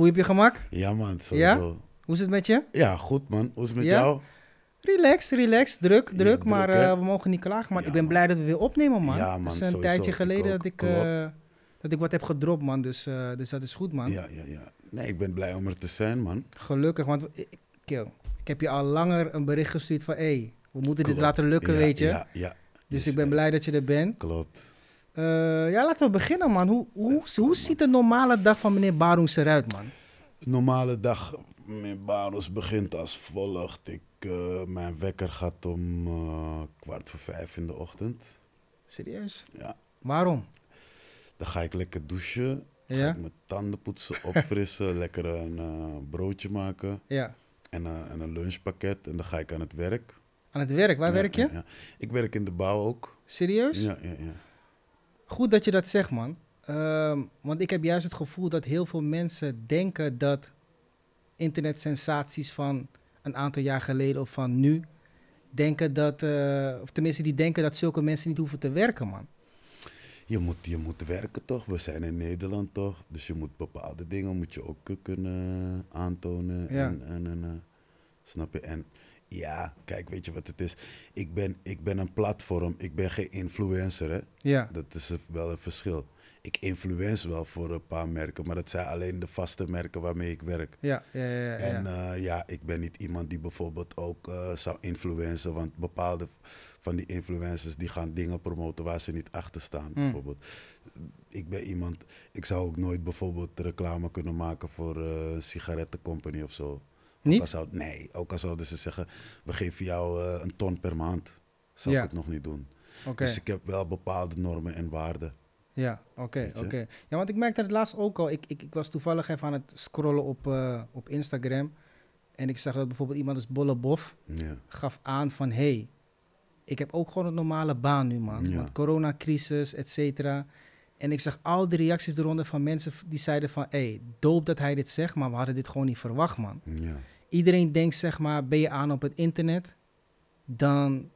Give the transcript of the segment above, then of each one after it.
Voel je op je gemak? Ja, man, sowieso. Hoe is het met je? Ja, goed, man. Hoe is het met Ja? jou? Relax, relax, druk, druk. druk, maar eh, we mogen niet klagen, man. Ja, ik ben man. blij dat we weer opnemen, man. Ja, man, Het is een sowieso. tijdje geleden dat, ik, eh, dat ik wat heb gedropt, man. Dus, eh, dus dat is goed, man. Ja, ja, ja. Nee, ik ben blij om er te zijn, man. Gelukkig, want ik, ik, heb je al langer een bericht gestuurd van... hé, hey, we moeten dit laten lukken, weet je. Ja, ja. Dus Yes, ik ben blij dat je er bent. Klopt. Eh, ja, laten we beginnen, man. Hoe, hoe, hoe ziet een normale dag van meneer Baroens eruit, man? Normale dag, mijn banus begint als volgt. Ik, eh, mijn wekker gaat om eh, kwart voor vijf in de ochtend. Serieus? Ja. Waarom? Dan ga ik lekker douchen. Ga Ja? ik mijn tanden poetsen, opfrissen, lekker een broodje maken. Ja. En, en een lunchpakket. En dan ga ik aan het werk. Aan het werk, waar Ja, werk je? ja. Ik werk in de bouw ook. Serieus? Ja, ja, ja. Goed dat je dat zegt, man. Ehm, want ik heb juist het gevoel dat heel veel mensen denken dat internetsensaties van een aantal jaar geleden of van nu, denken dat, eh, of tenminste die denken dat zulke mensen niet hoeven te werken, man. Je moet, je moet werken toch? We zijn in Nederland toch? Dus je moet bepaalde dingen moet je ook kunnen aantonen. Ja. En, en, en, eh, snap je? En ja, kijk, weet je wat het is? Ik ben, ik ben een platform, ik ben geen influencer, hè? Ja, Dat is wel een verschil. Ik influence wel voor een paar merken, maar dat zijn alleen de vaste merken waarmee ik werk. ja, ja, ja. ja, En ja. eh, ja, ik ben niet iemand die bijvoorbeeld ook eh, zou influencen. Want bepaalde van die influencers die gaan dingen promoten waar ze niet achter staan. Mm. Bijvoorbeeld. Ik ben iemand, ik zou ook nooit bijvoorbeeld reclame kunnen maken voor eh, een sigarettencompany of zo. Niet? zou, nee, ook al zouden ze zeggen, we geven jou eh, een ton per maand. Zou Ja. ik het nog niet doen. Dus ik heb wel bepaalde normen en waarden. Ja, oké, oké. Ja, want ik merkte het laatst ook al. Ik, ik, ik was toevallig even aan het scrollen op, eh, op Instagram. En ik zag dat bijvoorbeeld iemand als Bolle Bof Ja, gaf aan van... hey, ik heb ook gewoon een normale baan nu, man. Ja. Want coronacrisis, et cetera. En ik zag al die reacties eronder van mensen die zeiden van... hey, doop dat hij dit zegt, maar we hadden dit gewoon niet verwacht, man. ja. Iedereen denkt, zeg maar, ben je aan op het internet... dan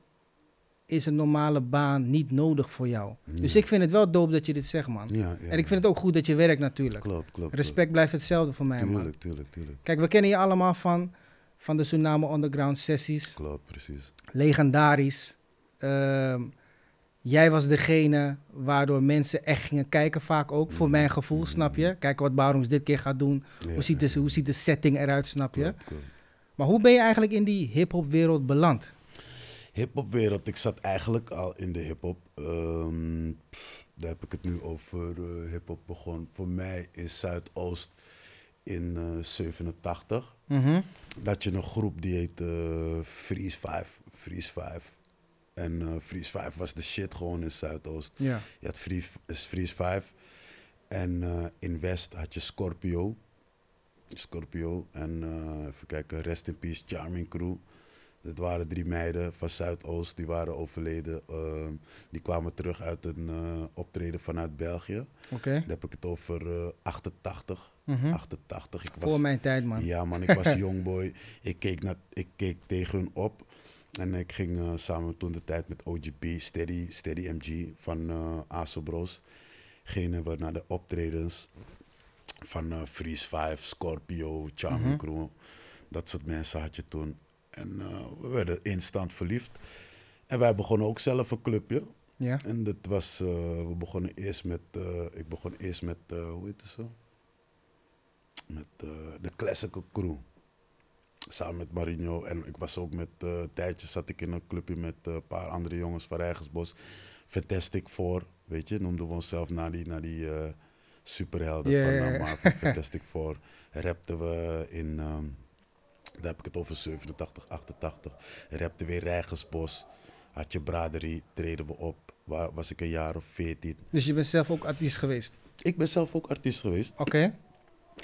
is een normale baan niet nodig voor jou. Dus ik vind het wel dope dat je dit zegt, man. ja, ja, En ik vind het ook goed dat je werkt natuurlijk. Klopt, klopt. Respect blijft hetzelfde voor mij, klopt. man. Tuurlijk, tuurlijk, tuurlijk. Kijk, we kennen je allemaal van, van de Tsunami Underground sessies. Klopt, precies. Legendarisch. Ehm, jij was degene waardoor mensen echt gingen kijken vaak ook. Voor mijn gevoel, snap je? Kijken wat Barons dit keer gaat doen. Ja, Hoe, ziet de, hoe ziet de setting eruit, snap je? Maar hoe ben je eigenlijk in die hip-hop wereld beland? Hip-hopwereld, ik zat eigenlijk al in de hip-hop. Ehm, daar heb ik het nu over eh hip-hop begon. Voor mij in Zuidoost in eh 87. Mhm. Dat je een groep die heet eh Freeze 5. Freeze 5. En eh Freeze 5 was de shit gewoon in Zuidoost. Ja. Je had Freeze, is Freeze 5. En eh, in West had je Scorpio. Scorpio. En eh, even kijken, Rest in Peace, Charming Crew. Dat waren drie meiden van Zuidoost, die waren overleden. Ehm, die kwamen terug uit een eh, optreden vanuit België. Oké. Daar heb ik het over eh 88. Mhm. 88. Ik was, Voor mijn tijd, man. ja, man, ik was jongboy. Ik keek, naar, ik keek tegen hun op. En ik ging eh, samen toen de tijd met OGB, Steady, Steady MG van eh ASO Bros. Gingen we naar de optredens van eh Freeze 5, Scorpio, Charming Mhm. Crew. Dat soort mensen had je toen. En we werden instant verliefd. En wij begonnen ook zelf een clubje. Ja. En dat was, we begonnen eerst met, ik begon eerst met, hoe heet het zo? Met de Classical Crew. Samen met Marino. En ik was ook met, eh een tijdje zat ik in een clubje met eh, een paar andere jongens van Rijgersbos. Fantastic Four, weet je, noemden we onszelf naar die, naar die eh, superhelden van uh, ja. Marvel. Fantastic Four. Rapten we in, ehm, daar heb ik het over 87, 88. Rapten weer Rijgersbos. Had je braderie, treden we op. Wa- was ik een jaar of 14. Dus je bent zelf ook artiest geweest? Ik ben zelf ook artiest geweest. Oké.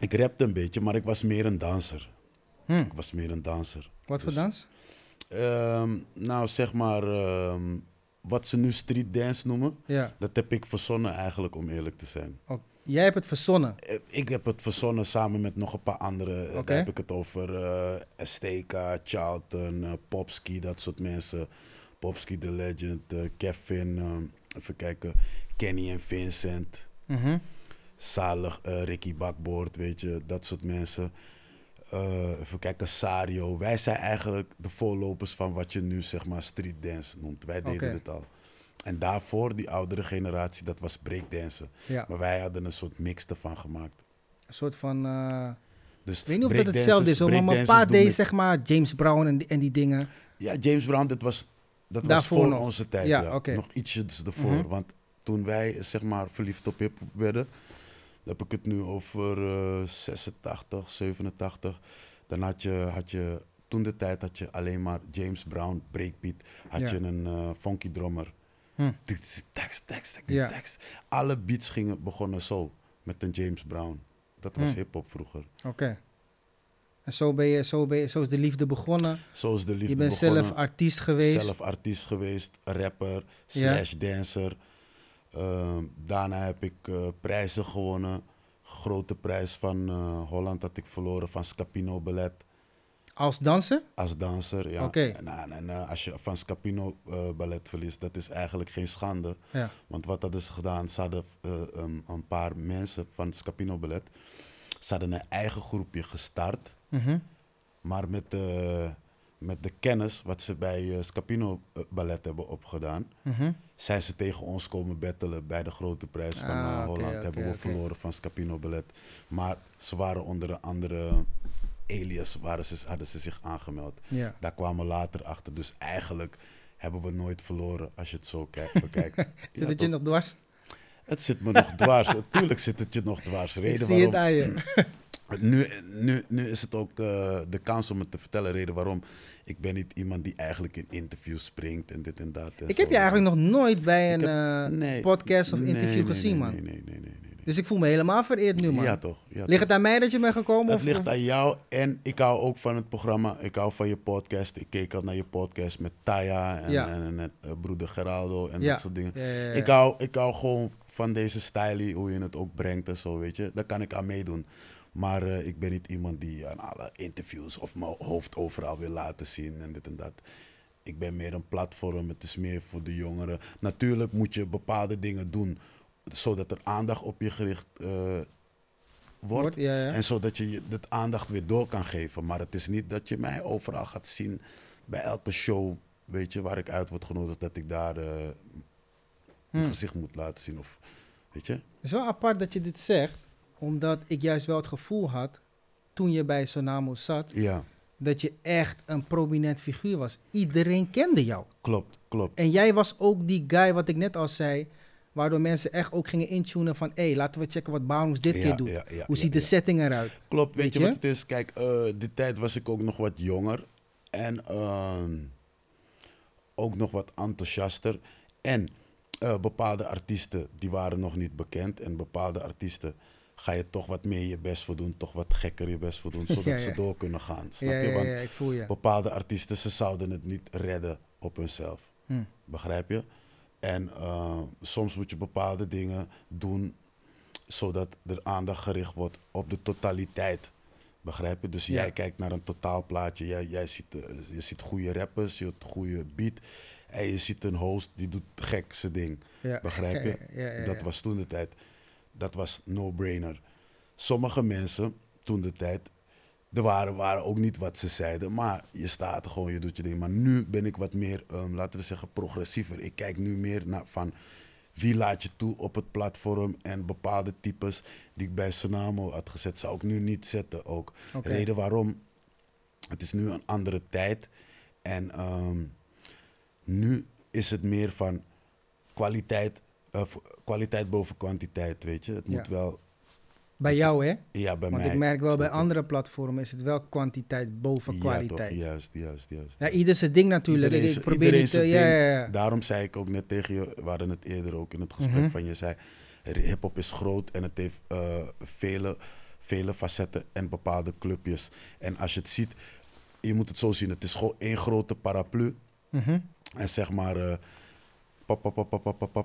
Ik rapte een beetje, maar ik was meer een danser. Hm. Ik was meer een danser. Wat voor Dus, dans? ehm, nou, zeg maar, ehm, wat ze nu street dance noemen, Ja. dat heb ik verzonnen eigenlijk, om eerlijk te zijn. Ook- Jij hebt het verzonnen. Eh, Ik heb het verzonnen samen met nog een paar anderen. Oké. Daar heb ik het over eh Esteka, Charlton, eh, Popski, dat soort mensen. Popski the Legend, Kevin, even kijken, Kenny en Vincent. Mhm. Zalig, Ricky Bakboord, weet je, dat soort mensen. Eh, even kijken, Sario. Wij zijn eigenlijk de voorlopers van wat je nu zeg maar street dance noemt. Wij deden het al. En daarvoor, die oudere generatie, dat was breakdansen. Ja, Maar wij hadden een soort mix ervan gemaakt. een soort van... eh, Dus ik weet niet of dat hetzelfde is, hoor, maar mijn pa deed zeg maar James Brown en die, en die dingen. Ja, James Brown, dat was, dat was voor nog. onze tijd. Ja, Ja, oké. Nog ietsjes ervoor. Mhm. Want toen wij zeg maar verliefd op hip werden, dan heb ik het nu over eh 86, 87. Dan had je, had je, toen de tijd had je alleen maar James Brown, breakbeat. Had Ja. je een eh, funky drummer. Hm. Tekst, tekst, tekst. Alle beats gingen, begonnen zo, met een James Brown. Dat was Hm. hip-hop vroeger. Oké. En zo, ben je, zo, ben je, zo is de liefde begonnen. Zo is de liefde je bent begonnen. zelf artiest geweest. Zelf artiest geweest, rapper, Ja. slash dancer. Ehm, daarna heb ik eh, prijzen gewonnen. Grote prijs van eh, Holland had ik verloren van Scapino Ballet Als danser? als danser. Ja. En, en, en, eh, als je van Scapino Ballet verliest, dat is eigenlijk geen schande. Ja. Want wat hadden ze gedaan? Ze hadden een, een paar mensen van Scapino Ballet. Ze hadden een eigen groepje gestart. Mhm. Maar met de, met de kennis wat ze bij eh, Scapino eh, Ballet hebben opgedaan, Mhm. zijn ze tegen ons komen battelen bij de grote prijs van Ah, eh, Holland. hebben we verloren van Scapino Ballet. Maar ze waren onder een andere alias, waren ze, hadden ze zich aangemeld. Daar kwamen we later achter. Dus eigenlijk hebben we nooit verloren als je het zo ki- bekijkt. Zit Ja, het je nog dwars? Het zit me nog dwars. Tuurlijk zit het je nog dwars. Ik Reden zie het waarom, aan je. nu, nu, nu is het ook eh, de kans om het te vertellen. Reden waarom. Ik ben niet iemand die eigenlijk in interviews springt en dit en dat. en Ik zo. heb je eigenlijk nog nooit bij een eh, Nee. podcast of Nee, interview nee, gezien, man. Nee, nee, nee, nee. Dus ik voel me helemaal vereerd nu, man. Ja, toch. Ja, Ligt toch. het aan mij dat je bent gekomen? Het of, ligt aan jou en ik hou ook van het programma. Ik hou van je podcast. Ik keek al naar je podcast met Taya en, Ja. en, met eh, broeder Geraldo en Ja. dat soort dingen. Ik, hou, ik hou gewoon van deze stijl, hoe je het ook brengt en zo, weet je. Daar kan ik aan meedoen. Maar eh, ik ben niet iemand die aan alle interviews of mijn hoofd overal wil laten zien en dit en dat. Ik ben meer een platform, het is meer voor de jongeren. Natuurlijk moet je bepaalde dingen doen, zodat er aandacht op je gericht eh, wordt. Wordt, ja, ja. En zodat je dat aandacht weer door kan geven. Maar het is niet dat je mij overal gaat zien bij elke show, weet je, waar ik uit word genodigd, dat ik daar eh, mijn Hm. gezicht moet laten zien. Of, weet je? Het is wel apart dat je dit zegt, omdat ik juist wel het gevoel had, toen je bij Sonamo zat, Ja, dat je echt een prominent figuur was. Iedereen kende jou. klopt, klopt. En jij was ook die guy, wat ik net al zei, waardoor mensen echt ook gingen intunen van, hé, laten we checken wat Barons dit Ja, keer doet. ja, ja, Hoe ziet de setting eruit? Klopt, weet, Weet je, je? wat het is? Kijk, eh die tijd was ik ook nog wat jonger. En ehm, ook nog wat enthousiaster. En eh, bepaalde artiesten, die waren nog niet bekend. En bepaalde artiesten ga je toch wat meer je best voor doen. Toch wat gekker je best voor doen, zodat Ja, ja. ze door kunnen gaan. Snap ja, je? Want ja, ik voel je. bepaalde artiesten, ze zouden het niet redden op hunzelf. Hm. Begrijp je? En eh, soms moet je bepaalde dingen doen zodat er aandacht gericht wordt op de totaliteit. Begrijp je? Dus jij kijkt naar een totaalplaatje. Jij, jij ziet, eh, je ziet goede rappers, je ziet goede beat. En je ziet een host die doet gek zijn ding. Begrijp je? Dat was toen de tijd. Dat was no-brainer. Sommige mensen toen de tijd. Er waren, waren ook niet wat ze zeiden, maar je staat gewoon, je doet je ding. Maar nu ben ik wat meer, ehm, laten we zeggen, progressiever. Ik kijk nu meer naar van wie laat je toe op het platform en bepaalde types die ik bij Sonamo had gezet, zou ik nu niet zetten ook. Reden waarom, het is nu een andere tijd en ehm, nu is het meer van kwaliteit, eh, kwaliteit boven kwantiteit, weet je. Het Ja. moet wel, Bij jou, hè? ja, bij Want mij. ik merk wel bij andere platformen is het wel kwantiteit boven Ja, kwaliteit. toch, Ja, juist, juist, juist. ieder zijn ding natuurlijk. Iedereen ik, probeer niet te... zijn Ja, ja, ja. Daarom zei ik ook net tegen je, we hadden het eerder ook in het gesprek Mhm. van je zei, hip-hop is groot en het heeft eh, vele, vele facetten en bepaalde clubjes. En als je het ziet, je moet het zo zien, het is gewoon één grote paraplu. Mhm. En zeg maar, eh,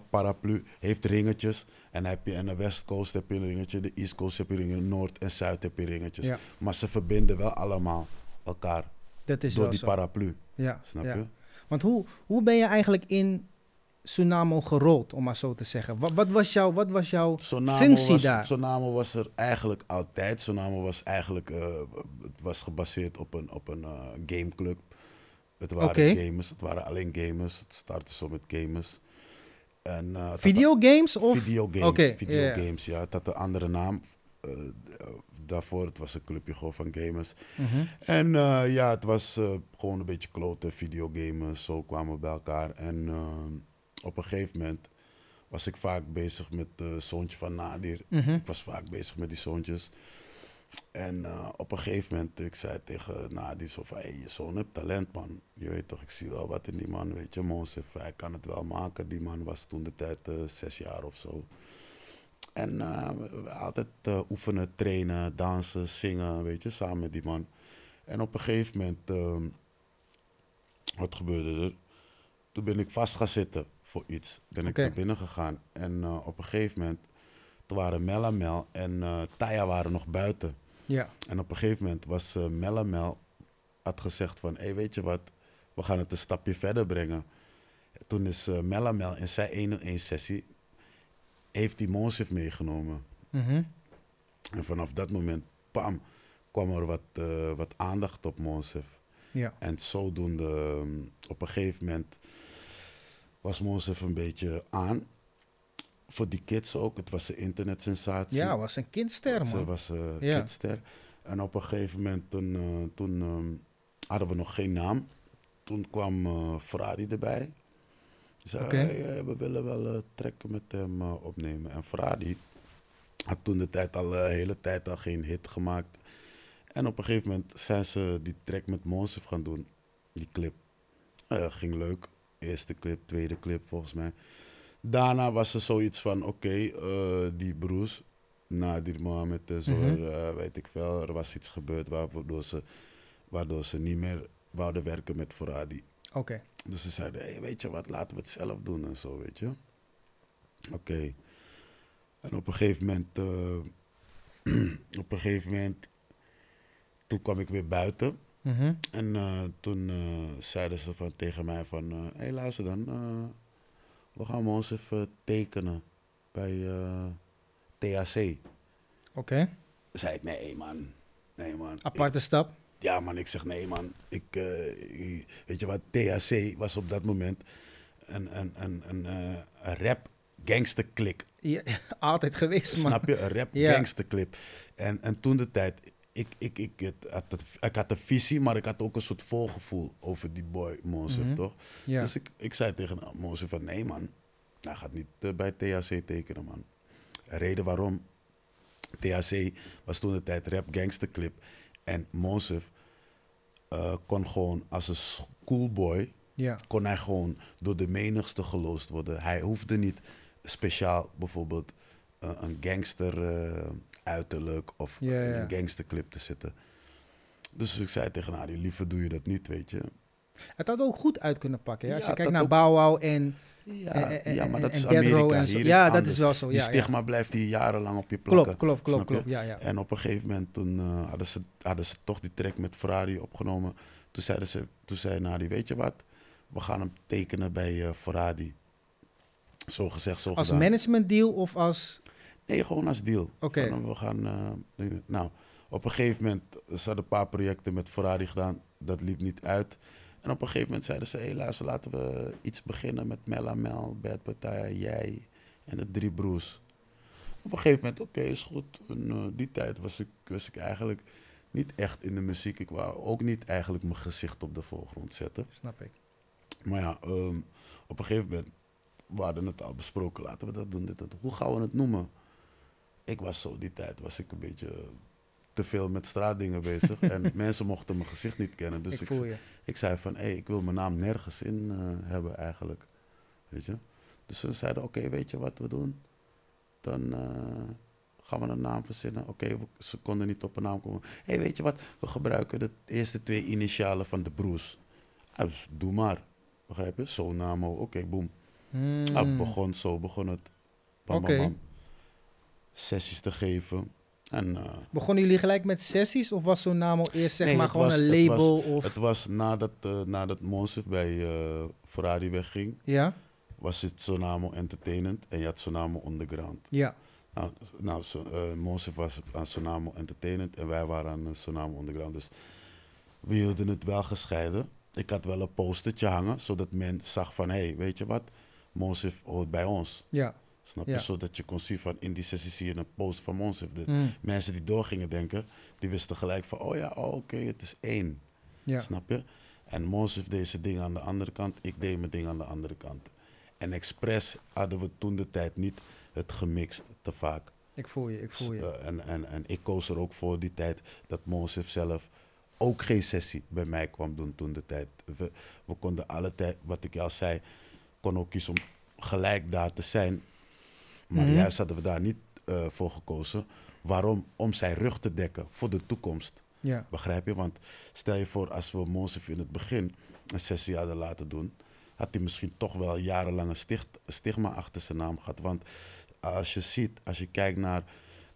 paraplu heeft ringetjes. En heb je aan de West Coast heb je een ringetje, de East Coast heb je ringen, Noord en Zuid heb je ringetjes. Maar ze verbinden wel allemaal elkaar Dat is door die paraplu. Ja, Snap je? Want hoe, hoe ben je eigenlijk in Tsunamo gerold, om maar zo te zeggen? Wat, was, jouw, wat was jouw functie was, daar? Sonamo was er eigenlijk altijd. Sonamo was eigenlijk, eh, het was gebaseerd op een, op een eh, gameclub. Het waren gamers, het waren alleen gamers. Het startte zo met gamers. En, had- Videogames of? Videogames, videogames, ja. Het had een andere naam. Eh, daarvoor, het was een clubje gewoon van gamers. Mhm. En ja, het was gewoon een beetje kloten, videogamen. Zo kwamen we bij elkaar. En op een gegeven moment was ik vaak bezig met het zoontje van Nadir. Mhm. Ik was vaak bezig met die zoontjes. En eh, op een gegeven moment, ik zei tegen van... Hey, je zoon heeft talent, man. Je weet toch, ik zie wel wat in die man, weet je. Monsef, hij kan het wel maken. Die man was toen de tijd eh, zes jaar of zo. En eh, we, altijd oefenen, trainen, dansen, zingen, weet je, samen met die man. En op een gegeven moment, ehm, wat gebeurde er? Toen ben ik vast gaan zitten voor iets. Ben ik naar binnen gegaan. En op een gegeven moment, toen waren Mel en Mel en eh Taya waren nog buiten. Ja. En op een gegeven moment was eh Mel en Mel, had gezegd van, hé, hey, weet je wat, we gaan het een stapje verder brengen. Toen is eh Mel en Mel in zijn 101 sessie, heeft die Monsif meegenomen. Mhm. En vanaf dat moment, pam, kwam er wat, eh, wat aandacht op Monsif. Ja. En zodoende, ehm, op een gegeven moment was Monsif een beetje aan. Voor die kids ook, het was een internetsensatie. ja, was een kindster, Ze man. was eh Ja. kidster. En op een gegeven moment, toen, eh, toen ehm, hadden we nog geen naam. Toen kwam eh Ferrari erbij. Ze zei, Oké. "Hey, eh, we willen wel eh trekken met hem eh, opnemen. En Ferrari had toen de tijd al, de hele tijd al geen hit gemaakt. En op een gegeven moment zijn ze die track met Monsef gaan doen. Die clip. Eh, ging leuk. Eerste clip, tweede clip volgens mij. Daarna was er zoiets van, oké, eh, die broers, Nadir Mohammed en zo, Mhm. eh, weet ik veel, er was iets gebeurd waardoor ze, waardoor ze niet meer wouden werken met Foradi. Oké. Dus ze zeiden, hey, weet je wat, laten we het zelf doen en zo, weet je. Oké. En op een gegeven moment, eh, op een gegeven moment, toen kwam ik weer buiten. Mhm. En toen zeiden ze van, tegen mij van, hé hey, luister dan, we gaan ons even tekenen bij eh, THC. Oké. Zei ik, nee man, nee man. Aparte stap. Ja man, ik zeg nee man. Ik, eh, weet je wat, THC was op dat moment een, een, een, een, eh, een rap gangsterklik. Ja, altijd geweest, man. Snap je? Een rap Ja. gangsterclip. En, en toen de tijd, ik, ik, ik, het, had het- ik had een visie, maar ik had ook een soort voorgevoel over die boy Monsef, Mhm. toch? Ja. Dus ik, ik zei tegen Monsef van, nee man, hij gaat niet eh, bij THC tekenen man. Reden waarom, THC was toen de tijd rap gangsterclip. En Monsef eh, kon gewoon als een schoolboy ja. kon hij gewoon door de menigste geloosd worden. Hij hoefde niet speciaal bijvoorbeeld eh, een gangster eh, uiterlijk of Ja, in een gangsterclip te zitten. Dus ik zei tegen haar, liever doe je dat niet, weet je. Het had ook goed uit kunnen pakken. Ja? Als je kijkt naar ook- Bow Wow en... Ja, en- en- ja maar dat is Amerika. Ja, dat is wel zo, Die ja, ja. stigma blijft hier jarenlang op je plakken. Klopt, klopt, klopt. Ja, ja. En op een gegeven moment toen eh, hadden, ze, hadden ze toch die track met Ferrari opgenomen. Toen, zeiden ze, toen zei Nadi, weet je wat? We gaan hem tekenen bij eh Ferrari. Zo gezegd, zo Als gedaan. management deal of als... Nee, gewoon als deal. Oké. We gaan. eh, nou, op een gegeven moment ze hadden een paar projecten met Ferrari gedaan. Dat liep niet uit. En op een gegeven moment zeiden ze: helaas, laten we iets beginnen met Mel en Mel, Bad Partij, jij en de drie broers. Op een gegeven moment, oké, is goed. En, eh, die tijd was ik, was ik eigenlijk niet echt in de muziek. Ik wou ook niet eigenlijk mijn gezicht op de voorgrond zetten. Snap ik. Maar ja, ehm, op een gegeven moment, we hadden het al besproken, laten we dat doen. Dit, dat. Hoe gaan we het noemen? Ik was zo, die tijd was ik een beetje te veel met straatdingen bezig. en mensen mochten mijn gezicht niet kennen. Dus ik ik, ik zei van, hé, ik wil mijn naam nergens in eh, hebben eigenlijk. Weet je? Dus ze zeiden, oké, weet je wat we doen? Dan eh, gaan we een naam verzinnen. Oké, ze konden niet op een naam komen. Hé, hey, weet je wat? We gebruiken de eerste twee initialen van de broers. Ah, dus doe maar. Begrijp je? Zo namo. Oké, boem. Hmm. Ah, begon, zo begon het. Bam, bam, bam. Sessies te geven. En eh, Begonnen jullie gelijk met sessies of was Sonamo eerst zeg Nee, maar gewoon was- een het label of... het was nadat, eh nadat Monsef bij eh Ferrari wegging, Ja? was het Sonamo Entertainment en je had Sonamo Underground. Ja. Nou, nou so, was aan Sonamo Entertainment en wij waren aan Sonamo Underground. Dus we hielden het wel gescheiden. Ik had wel een postertje hangen, zodat men zag van, hé, hey, weet je wat? Mosef hoort bij ons. Ja. Snap je? Ja. Zodat je kon zien van, in die sessie zie je een post van Mosef. De Mm. mensen die doorgingen denken, die wisten gelijk van, oh ja, oh, oké, het is één. Ja. Snap je? En Mosef deed zijn ding aan de andere kant, ik deed mijn ding aan de andere kant. En expres hadden we toen de tijd niet het gemixt te vaak. Ik voel je, ik voel je. Eh, en, en, en ik koos er ook voor die tijd dat Mosef zelf ook geen sessie bij mij kwam doen toen de tijd. We, we konden alle tijd, wat ik al zei, kon ook kiezen om gelijk daar te zijn. Maar Mhm. juist hadden we daar niet eh, voor gekozen. Waarom? Om zijn rug te dekken voor de toekomst. Ja. Begrijp je? Want stel je voor, als we Mosef in het begin een sessie hadden laten doen, had hij misschien toch wel jarenlang een stigma achter zijn naam gehad. Want als je ziet, als je kijkt naar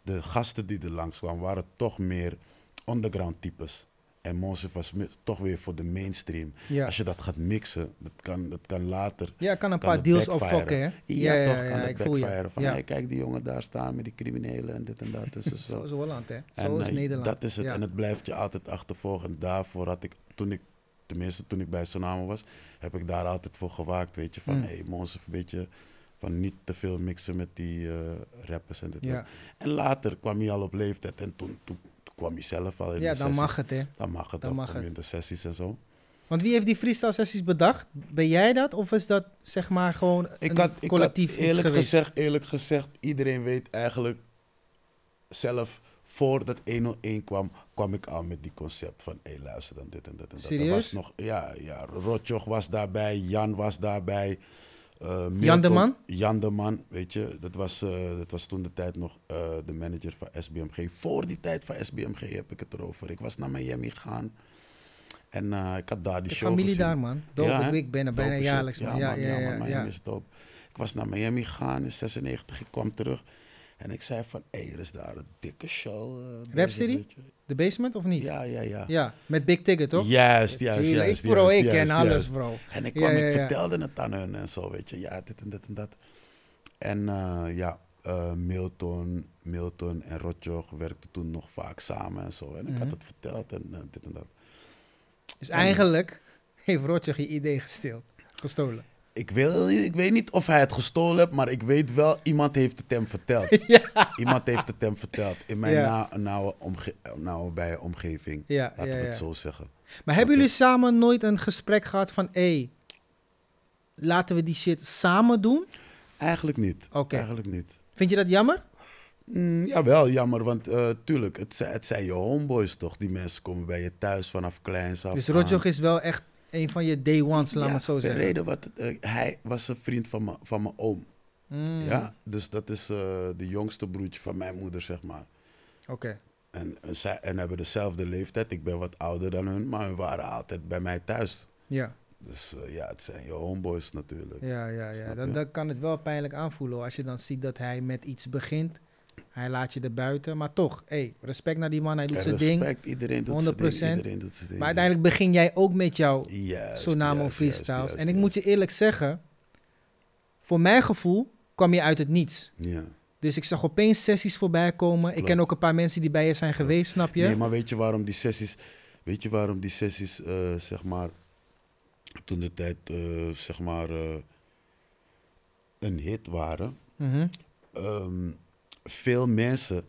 de gasten die er langs kwamen, waren toch meer underground types. En Mosef was toch weer voor de mainstream. Ja. Als je dat gaat mixen, dat kan, dat kan later. Ja, kan een kan paar deals opfokken, hè? Ja, toch kan het backfiren. Van, hey, kijk die jongen daar staan met die criminelen en dit en dat. Dus Zo zo. is Holland, hè? En, Zo is Nederland. Dat is het. En het blijft je altijd achtervolgen. En daarvoor had ik, toen ik, tenminste toen ik bij Sonamo was, heb ik daar altijd voor gewaakt. Weet je, van Mm. hé, hey, Mons, een beetje van niet te veel mixen met die eh, rappers en dit. Ja. En later kwam hij al op leeftijd en toen, toen kwam hij zelf al in ja, de dan sessies. mag het, hè? Dan mag het, Dan dan mag je het. in de sessies en zo. Want wie heeft die freestyle sessies bedacht? Ben jij dat? Of is dat zeg maar gewoon Ik een ik had collectief iets eerlijk geweest? gezegd, eerlijk gezegd, iedereen weet eigenlijk zelf, voordat 101 kwam, kwam ik al met die concept van, hé luister dan dit en dat en dat. Er was nog, ja, ja, Rotjoch was daarbij, Jan was daarbij. Eh, Jan de Man? Jan de Man, weet je, dat was, eh, dat was toen de tijd nog eh, de manager van SBMG. Voor die tijd van SBMG heb ik het erover. Ik was naar Miami gegaan en ik had daar die De show familie gezien. daar, man. Dope, hè? ik ben er bijna jaarlijks. Ja, man, ja, ja. man, ja, Miami is dope. Ik was naar Miami gegaan in 96, ik kwam terug. En ik zei van, hé, er is daar een dikke show. weet je. De basement of niet? Ja, ja, ja. Ja, met Big Ticket, toch? Juist, juist, juist. Ik, bro, ik ken alles, bro. En ik, kwam, ja, ik ja. vertelde het aan hun en zo, weet je. Ja, dit en dit en dat. En eh, ja, eh, Milton, Milton en Rotjoch werkten toen nog vaak samen en zo. En ik Mhm. had het verteld en eh, dit en dat. Dus eigenlijk heeft Rotjoch je idee gesteeld, gestolen. Ik, wil, ik weet niet of hij het gestolen heeft, maar ik weet wel, iemand heeft het hem verteld. Iemand heeft het hem verteld. In mijn Ja. na, nauwe, omge, nauwe bij omgeving. Ja, Laten ja, we ja. het zo zeggen. Maar hebben jullie samen nooit een gesprek gehad van... hé, hey, laten we die shit samen doen? Eigenlijk niet. Oké. Eigenlijk niet. Vind je dat jammer? Mm, jawel, jammer, want eh, tuurlijk, het zijn, het zijn je homeboys toch? Die mensen komen bij je thuis vanaf kleins af Dus. Rotjoch is wel echt een van je day ones, laat me Ja, het zo de zeggen. reden wat, eh, hij was een vriend van mijn van mijn oom. Mm, Ja? Dus dat is eh, de jongste broertje van mijn moeder, zeg maar. Oké. En, en, zij, en hebben dezelfde leeftijd. Ik ben wat ouder dan hun, maar hun waren altijd bij mij thuis. Ja, Dus eh, ja, het zijn je homeboys natuurlijk. ja, ja. ja. Dan, dan kan het wel pijnlijk aanvoelen hoor, als je dan ziet dat hij met iets begint. Hij laat je er buiten, maar toch, hey, respect naar die man, hij doet zijn ding. respect, iedereen doet zijn 100%. ding. Iedereen doet zijn ding. Maar uiteindelijk begin jij ook met jouw Juist, Sonamo juist, freestyles. juist, en ik moet je eerlijk zeggen, voor mijn gevoel kwam je uit het niets. Ja. Dus ik zag opeens sessies voorbij komen. Ik ken ook een paar mensen die bij je zijn geweest, snap je? Nee, maar weet je waarom die sessies, weet je waarom die sessies, eh, zeg maar, toen de tijd, eh, zeg maar, eh, een hit waren? Mhm. Ehm, veel mensen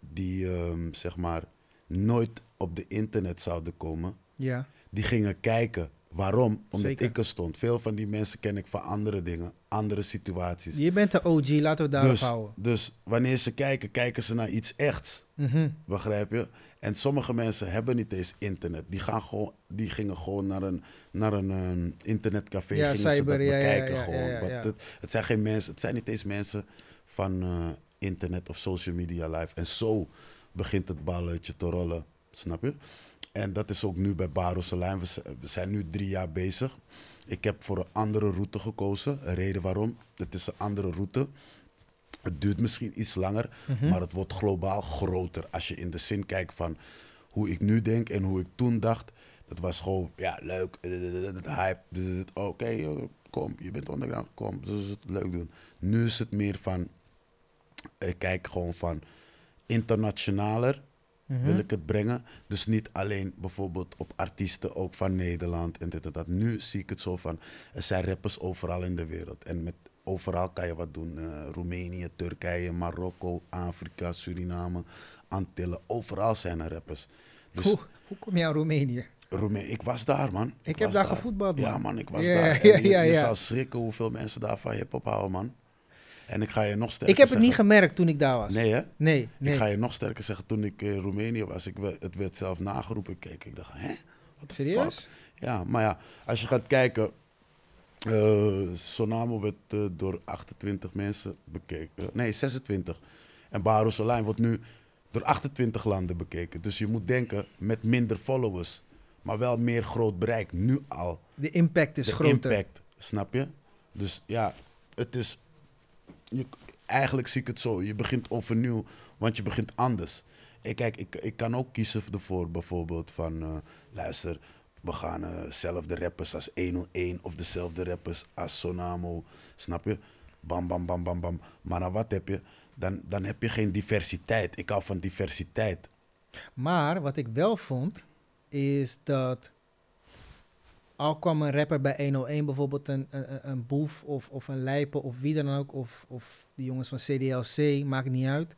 die, ehm, zeg maar, nooit op de internet zouden komen, Ja, die gingen kijken. Waarom? Omdat Zeker. ik er stond. Veel van die mensen ken ik van andere dingen, andere situaties. je bent de OG, laten we daarop dus, houden. dus wanneer ze kijken, kijken ze naar iets echts. Mhm. Begrijp je? En sommige mensen hebben niet eens internet. Die, gaan gewoon, die gingen gewoon naar een, naar een ehm, internetcafé. Ja, gingen ze dat ja, bekijken ja, gewoon. Het, het zijn geen mensen, het zijn niet eens mensen van eh, internet of social media live. En zo begint het balletje te rollen. Snap je? En dat is ook nu bij Baro Salijn. We, zijn nu drie jaar bezig. Ik heb voor een andere route gekozen. Een reden waarom. Het is een andere route. Het duurt misschien iets langer, Mhm. maar het wordt globaal groter. Als je in de zin kijkt van hoe ik nu denk en hoe ik toen dacht. Dat was gewoon, ja, leuk, eh, hype. Dus Oké, kom, je bent underground, kom, dus het leuk doen. Nu is het meer van, ik kijk gewoon van internationaler Mhm. wil ik het brengen. Dus niet alleen bijvoorbeeld op artiesten ook van Nederland en dit en dat. Nu zie ik het zo van, er zijn rappers overal in de wereld. En met overal kan je wat doen. Eh, Roemenië, Turkije, Marokko, Afrika, Suriname, Antillen. Overal zijn er rappers. Dus hoe, hoe kom je aan Roemenië? Roemenië, ik was daar man. Ik heb daar gevoetbald, man. Ja man, ik was daar. En je, je ja. zal schrikken hoeveel mensen daar van hip-hop houden man. En ik ga je nog sterker Ik heb het niet gemerkt toen ik daar was. Nee hè? Nee, nee. Ik ga je nog sterker zeggen, toen ik in Roemenië was, ik, het werd zelf nageroepen. Ik keek, ik dacht, hè? The Serieus? fuck? Ja, maar ja, als je gaat kijken, eh Sonamo werd eh, door 28 mensen bekeken. Nee, 26. En Solijn wordt nu door 28 landen bekeken. Dus je moet denken, met minder followers, maar wel meer groot bereik, nu al. De impact is de groter. impact, snap je? Dus ja, het is. Je, eigenlijk zie ik het zo. Je begint overnieuw, want je begint anders. Ik, kijk, ik, ik kan ook kiezen ervoor bijvoorbeeld van... eh, luister, we gaan dezelfde rappers als 101 of dezelfde rappers als Sonamo. Snap je? Bam, bam, bam, bam, bam. Maar dan wat heb je? Dan, dan heb je geen diversiteit. Ik hou van diversiteit. Maar wat ik wel vond, is dat al kwam een rapper bij 101 bijvoorbeeld een, een, een- boef of, of een lijpen of wie dan ook, of, of de jongens van CDLC, maakt niet uit.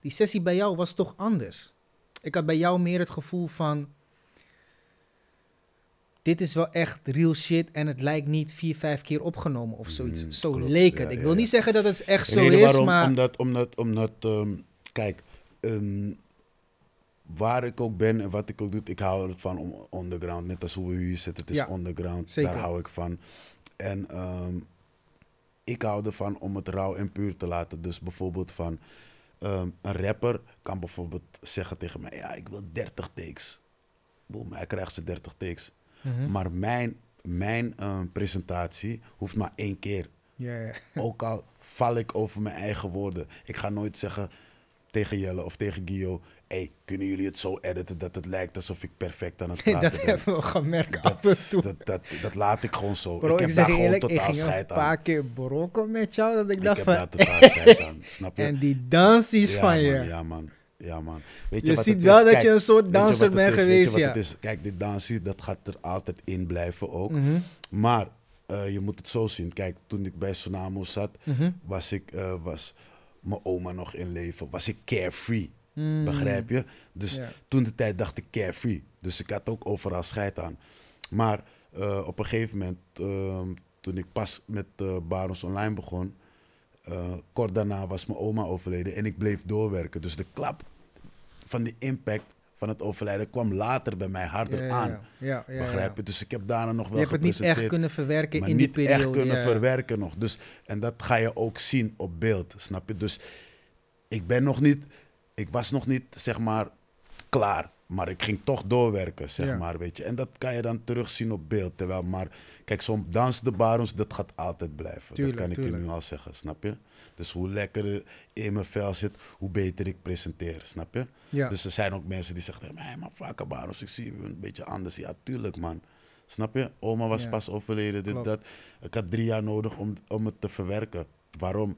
Die sessie bij jou was toch anders. Ik had bij jou meer het gevoel van, dit is wel echt real shit en het lijkt niet vier, vijf keer opgenomen of zoiets. Mm, zo klopt. leek het. Ja, ik wil ja. niet zeggen dat het echt zo is, waarom, maar... Omdat, omdat, omdat ehm, kijk, ehm, waar ik ook ben en wat ik ook doe, ik hou ervan om underground. Net als hoe we hier zitten, het is Ja, underground. zeker. Daar hou ik van. En ehm, ik hou ervan om het rauw en puur te laten. Dus bijvoorbeeld van, ehm, een rapper kan bijvoorbeeld zeggen tegen mij, ja, ik wil 30 takes. Boom, hij krijgt ze 30 takes. Mhm. Maar mijn, mijn ehm, presentatie hoeft maar één keer. Ook al val ik over mijn eigen woorden. Ik ga nooit zeggen tegen Jelle of tegen Gio... hey, kunnen jullie het zo editen dat het lijkt alsof ik perfect aan het praten dat ben? hebben we gemerkt dat, toe. dat, dat, dat laat ik gewoon zo. Bro, ik heb daar je gewoon eerlijk, ik totaal een scheid aan. paar keer brokken met jou, dat ik Ik dacht heb van... daar totaal scheid aan, snap je? En die dansies ja, van man, je. Ja, man. Ja, man. Weet Je wat ziet wel is? dat Kijk, je een soort je danser bent je geweest, wat ja. het is? Kijk, dit dansie, dat gaat er altijd in blijven ook. Mhm, Maar eh, je moet het zo zien. Kijk, toen ik bij Sonamo zat, mhm. was ik, eh, was mijn oma nog in leven. Was ik carefree. Mm. Begrijp je? Dus toen de tijd dacht ik carefree. Dus ik had ook overal scheid aan. Maar eh, op een gegeven moment, ehm, toen ik pas met eh Barons Online begon, eh, kort daarna was mijn oma overleden en ik bleef doorwerken. Dus de klap van die impact van het overlijden kwam later bij mij harder Ja, aan. ja. Ja, ja, Begrijp je? Dus ik heb daarna nog Je wel hebt het niet echt kunnen verwerken maar in niet die periode. echt kunnen verwerken nog. Dus, en dat ga je ook zien op beeld, snap je? Dus ik ben nog niet, ik was nog niet, zeg maar, klaar. Maar ik ging toch doorwerken, zeg Ja. maar, weet je. En dat kan je dan terugzien op beeld. Terwijl, maar kijk, zo'n dans de barons, dat gaat altijd blijven. Tuurlijk, dat kan ik je nu al zeggen, snap je? Dus hoe lekkerder in mijn vel zit, hoe beter ik presenteer, snap je? Ja. Dus er zijn ook mensen die zeggen mij, maar vaker barons, ik zie je een beetje anders. Ja, tuurlijk, man. Snap je? Oma was Ja. pas overleden, dit, Klopt. dat. Ik had drie jaar nodig om, om het te verwerken. Waarom?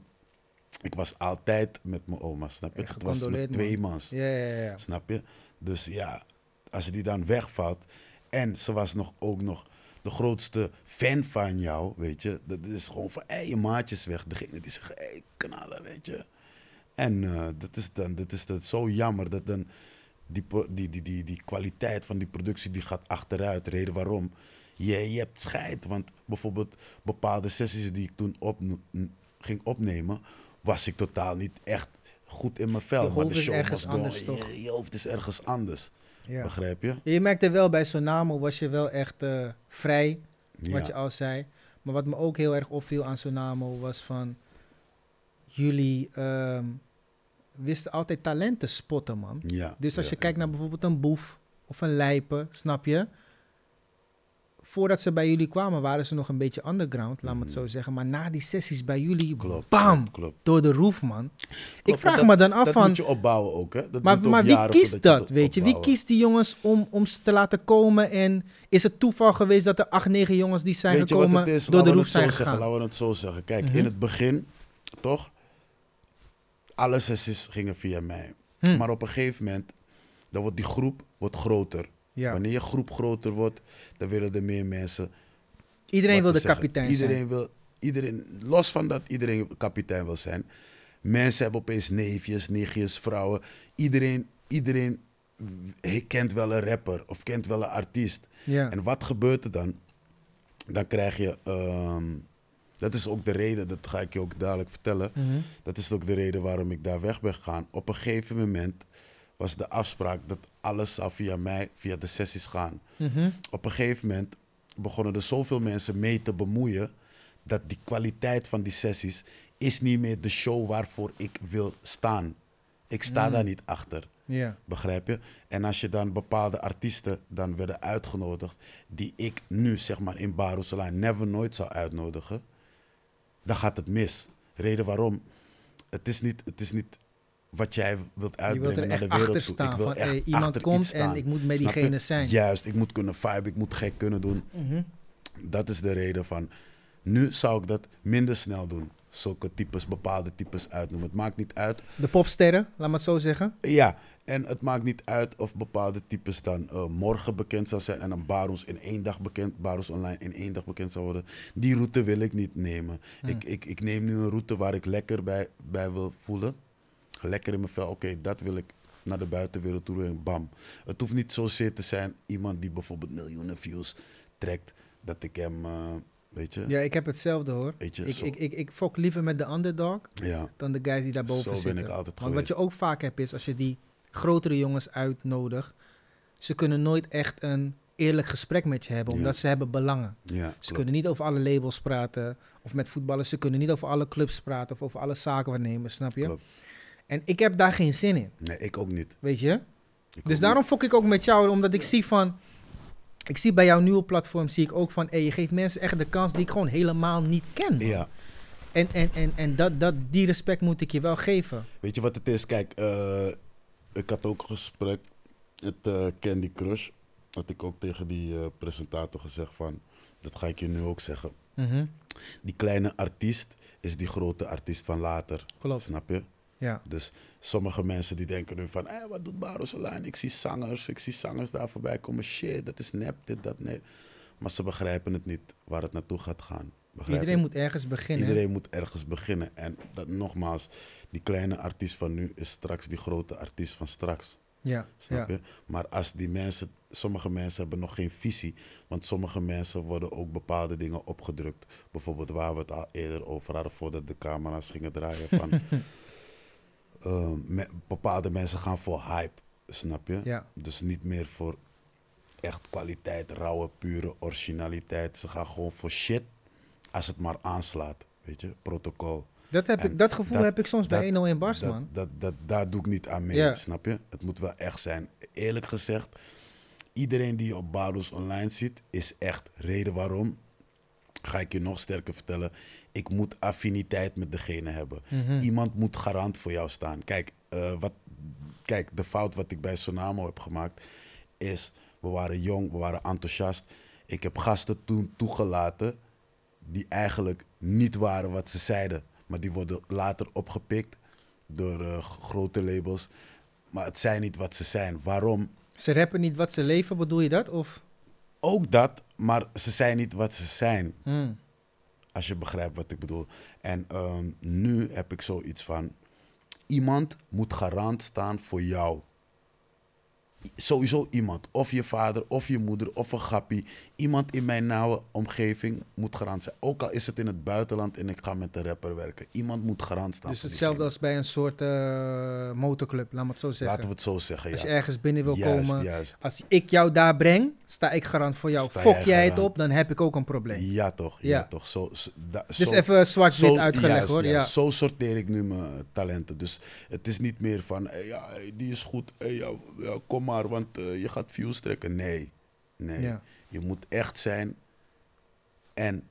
Ik was altijd met mijn oma, snap je? Echt Het was met twee man. mans, Ja, ja, ja. snap je? Dus ja, als die dan wegvalt en ze was nog, ook nog de grootste fan van jou, weet je? Dat is gewoon van, hé, je maatjes weg. Degene die zeggen, hé, knallen, weet je? En eh, dat is dan, dat is dan zo jammer dat dan die, die, die, die, die kwaliteit van die productie die gaat achteruit. Reden waarom? Je, je hebt scheid. Want bijvoorbeeld bepaalde sessies die ik toen op, ging opnemen, was ik totaal niet echt goed in mijn vel. Je maar de is show ergens was anders, toch? Je, je hoofd is ergens anders. Ja. Begrijp je? Je merkte wel, bij Sonamo was je wel echt eh, vrij, wat Ja. je al zei. Maar wat me ook heel erg opviel aan Sonamo was van... Jullie ehm, wisten altijd talent te spotten, man. Ja, Dus als je kijkt naar bijvoorbeeld een boef of een lijpen, snap je? Voordat ze bij jullie kwamen, waren ze nog een beetje underground, laat me het Mhm. zo zeggen. Maar na die sessies bij jullie, Klopt. bam, Klopt. door de roof, man. ik vraag dat- me dan af Dat van, moet je opbouwen ook, hè? Dat maar, ook maar wie kiest dat, weet je? Wie kiest die jongens om, om ze te laten komen? En is het toeval geweest dat er acht, negen jongens die zijn Weet gekomen wat het is? door Laten de roof zijn zeggen. gegaan? Laten we het zo zeggen. Kijk, Mhm. in het begin, toch? Alle sessies gingen via mij. Hm. Maar op een gegeven moment, dan wordt die groep wordt groter. Ja. Wanneer je groep groter wordt, dan willen er meer mensen. Iedereen wil de zeggen. kapitein iedereen zijn. Wil, iedereen, los van dat iedereen kapitein wil zijn. Mensen hebben opeens neefjes, nichtjes, vrouwen. Iedereen, iedereen kent wel een rapper of kent wel een artiest. Ja. En wat gebeurt er dan? Dan krijg je. ehm, dat is ook de reden, dat ga ik je ook dadelijk vertellen. Mhm. Dat is ook de reden waarom ik daar weg ben gegaan. Op een gegeven moment was de afspraak dat alles zou via mij, via de sessies gaan. Mhm. Op een gegeven moment begonnen er zoveel mensen mee te bemoeien dat die kwaliteit van die sessies is niet meer de show waarvoor ik wil staan. Ik sta Mm. daar niet achter. Ja. Begrijp je? En als je dan bepaalde artiesten dan werden uitgenodigd, die ik nu zeg maar in Barcelona never nooit zou uitnodigen, dan gaat het mis. Reden waarom? Het is niet, het is niet wat jij wilt uitbrengen wilt naar de wereld toe. Ik wil Van, echt hey, iemand achter komt en ik moet met diegene zijn. Juist, ik moet kunnen vibe, ik moet gek kunnen doen. Mhm. Dat is de reden van. Nu zou ik dat minder snel doen. Zulke types, bepaalde types uitnoemen. Het maakt niet uit De popsterren, laat me het zo zeggen. Ja, en het maakt niet uit of bepaalde types dan eh, morgen bekend zou zijn en dan Baros in één dag bekend, Baros online in één dag bekend zou worden. Die route wil ik niet nemen. Hmm. Ik, ik, ik neem nu een route waar ik lekker bij, bij wil voelen. Lekker in mijn vel, oké, dat wil ik naar de buitenwereld toe en bam. Het hoeft niet zozeer te zijn iemand die bijvoorbeeld miljoenen views trekt, dat ik hem, eh, weet je, Ja, ik heb hetzelfde hoor. weet je, Ik, zo- ik, ik, ik fok liever met de underdog ja, dan de guys die daarboven Zo ben zitten. ik altijd Want wat je ook vaak hebt is, als je die grotere jongens uitnodigt, ze kunnen nooit echt een eerlijk gesprek met je hebben, Ja. omdat ze hebben belangen. ja, Ze klopt. kunnen niet over alle labels praten, of met voetballers, ze kunnen niet over alle clubs praten, of over alle zakenwaarnemers, snap je? Klopt. En ik heb daar geen zin in, Nee, ik ook niet. weet je? Ik Dus daarom fok ik ook met jou, omdat ik zie van... Ik zie bij jouw nieuwe platform, zie ik ook van... Hey, je geeft mensen echt de kans die ik gewoon helemaal niet ken. man. Ja. En, en, en, en dat, dat, die respect moet ik je wel geven. Weet je wat het is? Kijk, eh, ik had ook een gesprek met eh, Candy Crush. Had ik ook tegen die eh, presentator gezegd van, dat ga ik je nu ook zeggen. Mhm, Die kleine artiest is die grote artiest van later. Klopt, Snap je? Ja. Dus sommige mensen die denken nu van, eh, wat doet Baros Online? Ik zie zangers, ik zie zangers daar voorbij komen. Shit, dat is nep, dit, dat, nee. Maar ze begrijpen het niet waar het naartoe gaat gaan. Begrijp Iedereen je? moet ergens beginnen. Iedereen moet ergens beginnen. En dat, nogmaals, die kleine artiest van nu is straks die grote artiest van straks. Ja, Snap ja. je? Maar als die mensen, sommige mensen hebben nog geen visie. Want sommige mensen worden ook bepaalde dingen opgedrukt. Bijvoorbeeld waar we het al eerder over hadden voordat de camera's gingen draaien. Van, me- bepaalde mensen gaan voor hype. Snap je? Ja. Dus niet meer voor echt kwaliteit, rauwe, pure originaliteit. Ze gaan gewoon voor shit als het maar aanslaat. Weet je? Protocol. Dat, heb En ik, dat gevoel dat- heb ik soms bij dat- 101 Bars, dat, man. Dat, dat, daar doe ik niet aan mee, snap je? Het moet wel echt zijn. Eerlijk gezegd, iedereen die je op Bados online ziet, is echt reden waarom. Ga ik je nog sterker vertellen. Ik moet affiniteit met degene hebben. Mhm. Iemand moet garant voor jou staan. Kijk, eh, wat, kijk, de fout wat ik bij Sonamo heb gemaakt is, we waren jong, we waren enthousiast. Ik heb gasten toen toegelaten die eigenlijk niet waren wat ze zeiden. Maar die worden later opgepikt door eh, grote labels. Maar het zijn niet wat ze zijn. Waarom? Ze rappen niet wat ze leven, bedoel je dat? Of? Ook dat, maar ze zijn niet wat ze zijn. Hmm. Als je begrijpt wat ik bedoel. En ehm, nu heb ik zoiets van: iemand moet garant staan voor jou. Sowieso iemand. Of je vader, of je moeder, of een grappie. Iemand in mijn nauwe omgeving moet garant zijn. Ook al is het in het buitenland en ik ga met een rapper werken. Iemand moet garant staan. Dus hetzelfde als bij een soort eh, motorclub, laat me het zo zeggen. Laten we het zo zeggen. Als ja. je ergens binnen wil juist, komen, juist. als ik jou daar breng, sta ik garant voor jou. Sta Fok jij jij het op, dan heb ik ook een probleem. Ja, toch? Ja, Ja. toch? Zo, zo, da- Dus zo- even zwart-wit uitgelegd juist, hoor. ja. Zo sorteer ik nu mijn talenten. Dus het is niet meer van, hey, ja, die is goed, hey, ja, ja, kom maar, want eh, je gaat views trekken. Nee, nee. Ja. Je moet echt zijn En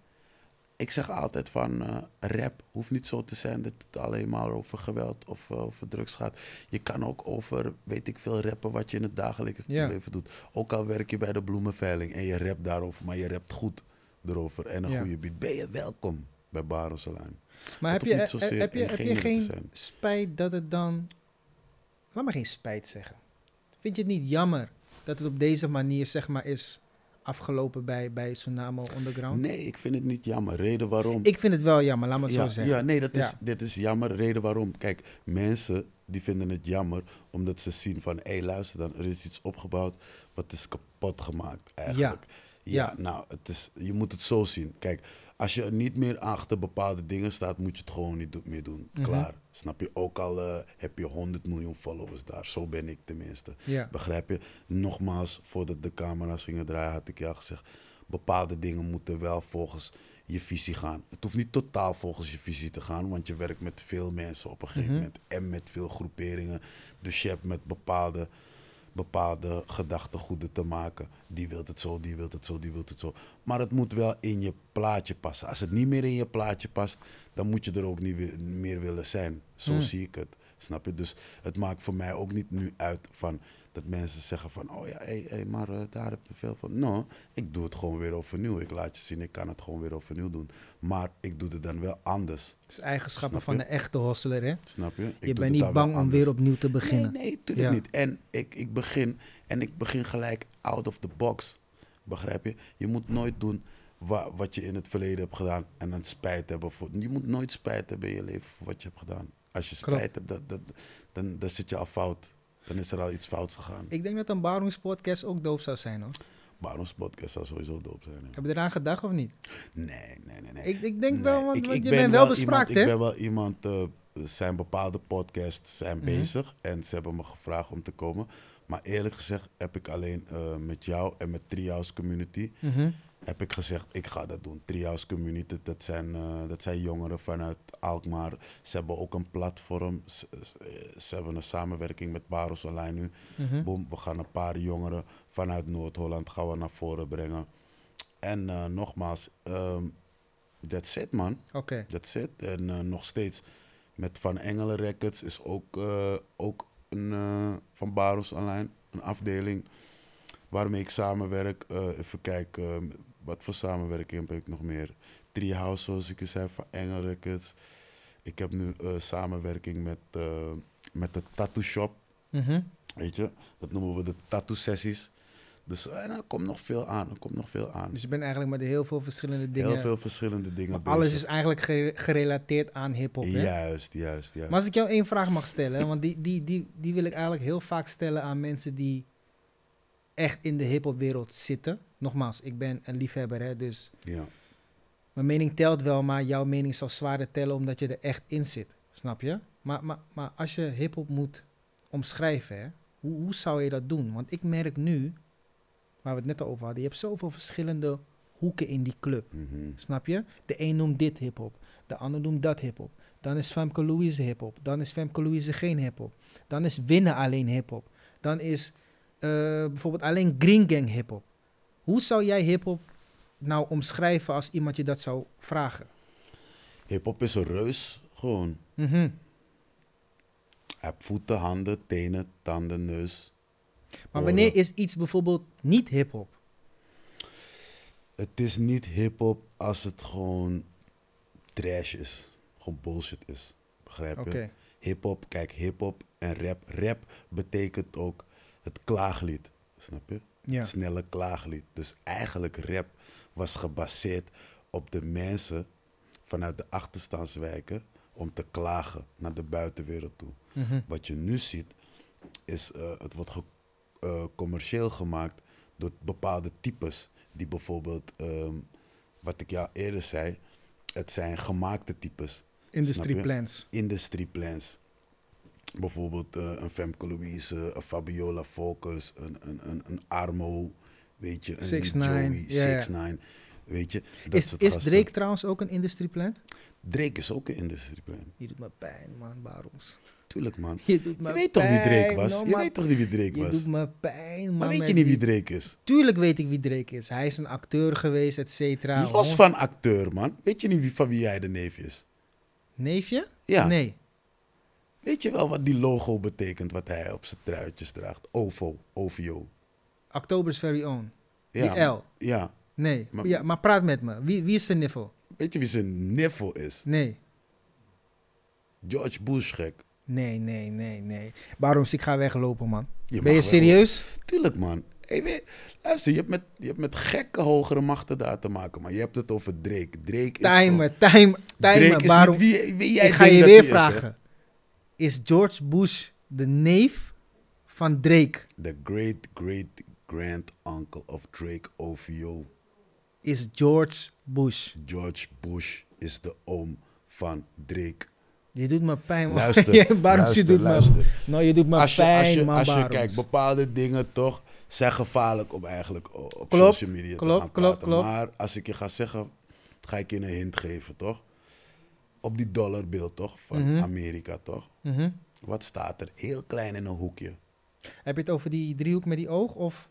ik zeg altijd van eh, rap hoeft niet zo te zijn dat het alleen maar over geweld of eh, over drugs gaat. Je kan ook over, weet ik veel, rappen wat je in het dagelijks leven doet. Ook al werk je bij de bloemenveiling en je rapt daarover, maar je rapt goed erover en een goede beat. Ben je welkom bij Barosalijn. Maar heb je, heb, zozeer heb je, heb je geen spijt dat het dan... Laat maar geen spijt zeggen. Vind je het niet jammer dat het op deze manier zeg maar is afgelopen bij, bij Tsunamo Underground? Nee, ik vind het niet jammer. Reden waarom? Ik vind het wel jammer, laat me het ja, zo zeggen. Ja, nee, dat is, Ja. dit is jammer. Reden waarom? Kijk, mensen die vinden het jammer omdat ze zien van... hé, hey, luister dan, er is iets opgebouwd wat is kapot gemaakt eigenlijk. Ja, Ja. nou, het is, je moet het zo zien. Kijk, als je niet meer achter bepaalde dingen staat... moet je het gewoon niet meer doen. Mhm. Klaar. Snap je? Ook al eh, heb je 100 miljoen followers daar. Zo ben ik tenminste. Begrijp je? Nogmaals, voordat de camera's gingen draaien, had ik je al gezegd: bepaalde dingen moeten wel volgens je visie gaan. Het hoeft niet totaal volgens je visie te gaan, want je werkt met veel mensen op een gegeven Mhm. moment en met veel groeperingen. Dus je hebt met bepaalde, bepaalde gedachtegoeden te maken. Die wilt het zo, die wilt het zo, die wilt het zo. Maar het moet wel in je plaatje passen. Als het niet meer in je plaatje past, dan moet je er ook niet meer willen zijn. Zo Hmm. zie ik het. Snap je? Dus het maakt voor mij ook niet nu uit van dat mensen zeggen van, oh ja, hey, hey, maar eh, daar heb je veel van. No, ik doe het gewoon weer overnieuw. Ik laat je zien, ik kan het gewoon weer overnieuw doen. Maar ik doe het dan wel anders. Het is eigenschappen van een echte hostler, hè? Snap je? Ik je bent niet bang om weer opnieuw te beginnen. Nee, nee, tuurlijk Ja. niet. En ik, ik begin en ik begin gelijk out of the box. Begrijp je? Je moet nooit doen wa- wat je in het verleden hebt gedaan en dan spijt hebben voor. Je moet nooit spijt hebben in je leven voor wat je hebt gedaan. Als je Klopt. spijt hebt, dat, dat, dan, dan zit je al fout. Dan is er al iets fouts gegaan. Ik denk dat een Barons podcast ook doop zou zijn, hoor. Baron's podcast zou sowieso dope zijn. ja. Heb je eraan gedacht of niet? Nee, nee, nee. nee. Ik, ik denk Nee, wel, want, ik- ik je ben bent wel bespraakt, Ik hè? ben wel iemand, eh, zijn bepaalde podcasts zijn Mhm. bezig en ze hebben me gevraagd om te komen. Maar eerlijk gezegd heb ik alleen eh, met jou en met Treehouse Community Mhm. Heb ik gezegd, ik ga dat doen. Treehouse Community, dat zijn, eh, dat zijn jongeren vanuit Alkmaar. Ze hebben ook een platform. Ze, ze- ze hebben een samenwerking met Baros Online nu. Mhm. Boom, we gaan een paar jongeren vanuit Noord-Holland gaan we naar voren brengen. En eh, nogmaals, ehm that's it man. Oké. That's it. En eh, nog steeds met Van Engelen Records is ook, eh, ook een, eh, van Baros Online een afdeling waarmee ik samenwerk. Eh, even kijken, eh, wat voor samenwerking heb ik nog meer? Treehouse, zoals ik je zei, van Engel Records. Ik heb nu eh, samenwerking met, eh, met de Tattoo Shop. Mhm. Weet je, dat noemen we de tattoo sessies. Dus eh, er komt nog veel aan, er komt nog veel aan. Dus je bent eigenlijk met heel veel verschillende dingen. Heel veel verschillende dingen maar alles is eigenlijk gere- gerelateerd aan hip-hop. hè? Juist, juist, juist. Maar als ik jou één vraag mag stellen, want die, die, die, die wil ik eigenlijk heel vaak stellen aan mensen die echt in de hip-hopwereld zitten. Nogmaals, ik ben een liefhebber, hè, dus Ja. mijn mening telt wel, maar jouw mening zal zwaarder tellen omdat je er echt in zit. Snap je? Maar, maar, maar als je hip-hop moet omschrijven, hè, hoe, hoe zou je dat doen? Want ik merk nu, waar we het net al over hadden, je hebt zoveel verschillende hoeken in die club. mhm. Snap je? De een noemt dit hip-hop, de ander noemt dat hip-hop. Dan is Femke Louise hip-hop, dan is Femke Louise geen hip-hop. Dan is Winnen alleen hip-hop. Dan is bijvoorbeeld alleen Green Gang hip-hop. Hoe zou jij hip-hop nou omschrijven als iemand je dat zou vragen? Hip-hop is een reus, gewoon. Hij heeft voeten, handen, tenen, tanden, neus. Maar oren. wanneer is iets bijvoorbeeld niet hip-hop? Het is niet hip-hop als het gewoon trash is. Gewoon bullshit is. Begrijp je? Oké. Hip-hop, kijk, hip-hop en rap. Rap betekent ook het klaaglied. Snap je? Ja. Het snelle klaaglied. Dus eigenlijk rap was gebaseerd op de mensen vanuit de achterstandswijken om te klagen naar de buitenwereld toe. Mhm. Wat je nu ziet, is uh, het wordt ge- uh, commercieel gemaakt door bepaalde types. Die bijvoorbeeld, um, wat ik jou eerder zei, het zijn gemaakte types. Industry plans. Industry plans. Bijvoorbeeld uh, een Femke Louise, een Fabiola Focus, een, een, een, een Armo, weet je, een Six Joey, Nine, ja. Six Nine, weet je. Is, is Drake trouwens ook een industry plant? Drake is ook een industrieplan. Je doet me pijn, man, Baroms. Tuurlijk, man. Je doet me Je weet toch wie Drake was? no, Je weet toch niet wie Drake Je was? doet me pijn, man. Maar weet je niet wie Drake is? Tuurlijk weet ik wie Drake is. Hij is een acteur geweest, et cetera. Los van acteur, man. Weet je niet wie, van wie hij de neef is? Neefje? Ja. Nee. Weet je wel wat die logo betekent, wat hij op zijn truitjes draagt? OVO, OVO. October's Very Own. Ja, Die L. Ja. Nee. Maar- ja, maar praat met me. Wie, wie is de niffel? Weet je wie zijn niffel is? Nee. George Bush, gek. Nee, nee, nee, nee. Baroms, ik ga weglopen, man. Je ben je wel- serieus? Tuurlijk, man. Hey, weet, luister, je hebt, met, je hebt met gekke hogere machten daar te maken, maar je hebt het over Drake. Drake is... Timer, time, Drake timer. is Waarom? niet wie, wie jij ik ga je weer is, vragen. Is George Bush de neef van Drake? The great, great grand uncle of Drake OVO. Is George Bush. George Bush is de oom van Drake. Je doet me pijn, man. Luister, Ja, Baroms, luister, je doet luister. me... Nou, je doet me als je, pijn, als je, man, als je kijkt, bepaalde dingen toch zijn gevaarlijk om eigenlijk op social media te gaan klopt, praten. Maar als ik je ga zeggen, ga ik je een hint geven, toch? Op die dollarbeeld, toch? Van Mhm. Amerika, toch? Mhm. Wat staat er? Heel klein in een hoekje. Heb je het over die driehoek met die oog? Of?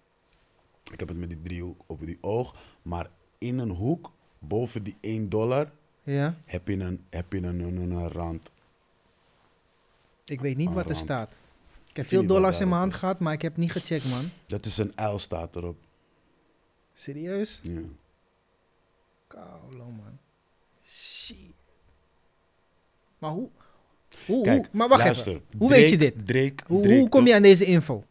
Ik heb het met die driehoek op die oog. Maar in een hoek, boven die 1 dollar, Ja. heb je een, heb je een, een, een, rand. Ik weet niet Een wat er staat. Ik heb veel dollars in mijn hand is? gehad, maar ik heb niet gecheckt, man. Dat is een L staat erop. Serieus? Ja. Kaulo, man. Shit. Maar hoe? hoe, Kijk, hoe maar wacht luister. even. Hoe Drake- weet je dit? Drake, Hoe, Drake hoe kom je aan deze info?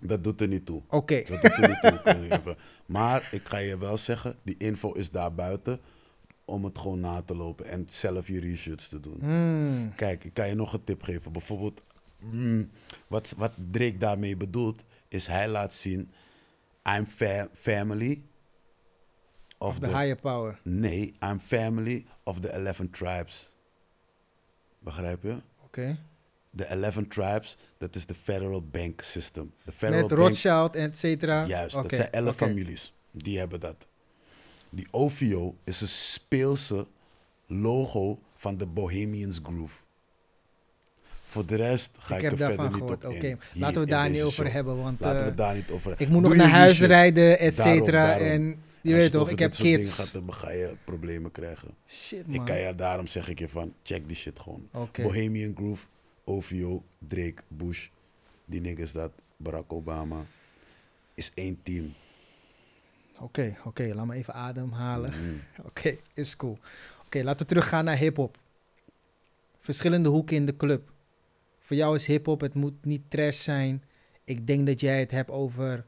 Dat doet er niet toe. Oké. Dat doet er niet toe. even. Maar ik ga je wel zeggen, die info is daar buiten om het gewoon na te lopen en zelf je research te doen. Hmm. Kijk, ik kan je nog een tip geven. Bijvoorbeeld, mm, wat, wat Drake daarmee bedoelt, is hij laat zien, I'm fa- family of, Of the the, higher power. Nee, I'm family of the 11 tribes. Begrijp je? Oké. De 11 tribes, dat is de federal bank system. De federal Met bank Rothschild et cetera. Juist, dat zijn elf oké. families. Die hebben dat. Die OVO is een speelse logo van de Bohemians Groove. Voor de rest ga Ik ik, er verder niet gehoord. op Oké. in. Laten we daar niet over show. hebben, want Laten we eh, daar niet over ik moet nog naar huis rijden, et cetera. En je weet toch, ik dit heb soort dingen kids. gaat, dan ga je problemen krijgen. Shit, Ik man. kan je, daarom zeg ik je van, check die shit gewoon. Bohemian Groove, OVO, Drake, Bush. Die niggas dat, Barack Obama. Is één team. Oké, oké, laat me even ademhalen. Mm. Oké, is cool. Oké, laten we teruggaan naar hip-hop. Verschillende hoeken in de club. Voor jou is hip-hop, het moet niet trash zijn. Ik denk dat jij het hebt over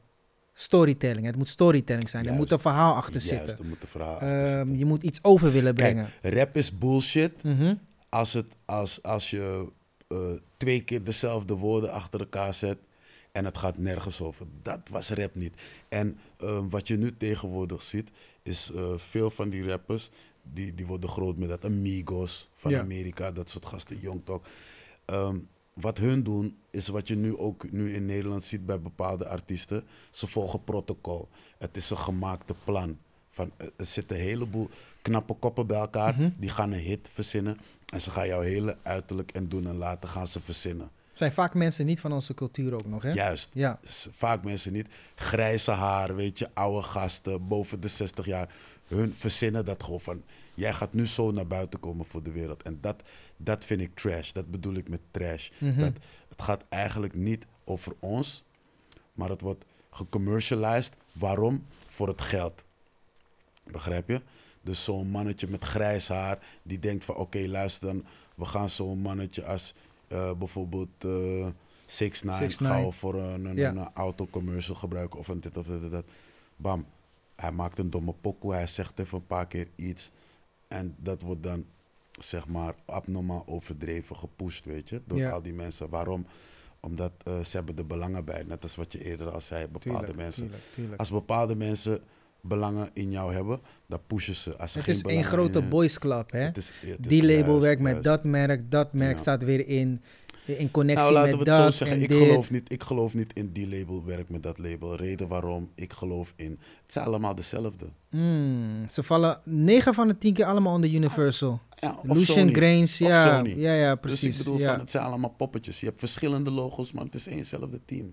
storytelling. Het moet storytelling zijn. Er moet een verhaal achter Juist, zitten. er moet een verhaal achter Ehm, zitten. je moet iets over willen brengen. Kijk, rap is bullshit Mhm. als, het, als, als je eh, twee keer dezelfde woorden achter elkaar zet en het gaat nergens over. Dat was rap niet. En ehm, wat je nu tegenwoordig ziet, is eh, veel van die rappers, die, die worden groot met dat Amigos van Ja. Amerika, dat soort gasten, Young Talk. Wat hun doen, is wat je nu ook nu in Nederland ziet bij bepaalde artiesten. Ze volgen protocol. Het is een gemaakte plan. Van, eh, er zitten een heleboel knappe koppen bij elkaar. Mhm. Die gaan een hit verzinnen. En ze gaan jouw hele uiterlijk en doen en laten gaan ze verzinnen. Zijn vaak mensen niet van onze cultuur ook nog, hè? Juist. Ja. Vaak mensen niet. Grijze haar, weet je, oude gasten, boven de 60 jaar. Hun verzinnen dat gewoon van, jij gaat nu zo naar buiten komen voor de wereld. En dat, dat vind ik trash. Dat bedoel ik met trash. Mhm. Dat, het gaat eigenlijk niet over ons, maar het wordt gecommercialized. Waarom? Voor het geld. Begrijp je? Dus zo'n mannetje met grijs haar, die denkt van oké, luister dan, we gaan zo'n mannetje als eh, bijvoorbeeld eh 6 9 6ix9ine. gaan we voor een, een, Ja. een autocommercial gebruiken of een dit of dit dat. Bam. Hij maakt een domme pokoe, hij zegt even een paar keer iets. En dat wordt dan, zeg maar, abnormaal overdreven gepusht, weet je, door Ja. al die mensen. Waarom? Omdat eh, ze hebben er belangen bij. Net als wat je eerder al zei, bepaalde Tuurlijk, mensen. tuurlijk, tuurlijk. Als bepaalde mensen belangen in jou hebben, dan pushen ze. Als Het is één grote boys club, hè? Het is- het is Die label werkt met juist. dat merk, dat merk Ja. staat weer in. In connectie Nou, laten met we het dat zo zeggen. en Ik dit. geloof, niet, ik geloof niet in die label, werk met dat label. Reden waarom, ik geloof in... Het zijn allemaal dezelfde. Hmm, ze vallen 9 van de 10 keer allemaal onder Universal. Ja, of Lucian. Grains, ja, Sony. ja, ja, Dus precies. ik bedoel, ja. van, het zijn allemaal poppetjes. Je hebt verschillende logo's, maar het is éénzelfde team.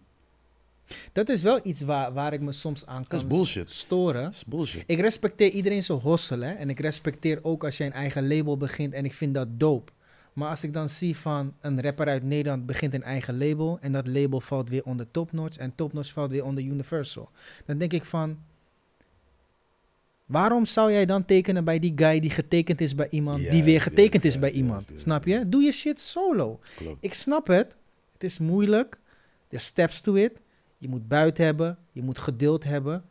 Dat is wel iets waar, waar ik me soms aan kan is bullshit. storen. Dat is bullshit. Ik respecteer iedereen zijn hustle, hè. En ik respecteer ook als je een eigen label begint en ik vind dat dope. Maar als ik dan zie van een rapper uit Nederland begint een eigen label en dat label valt weer onder Top Notch en Top Notch valt weer onder Universal. Dan denk ik van, waarom zou jij dan tekenen bij die guy die getekend is bij iemand, die weer getekend is bij iemand? Snap je? Doe je shit solo. Klopt. Ik snap het. Het is moeilijk. Er steps to it. Je moet buiten hebben. Je moet geduld hebben.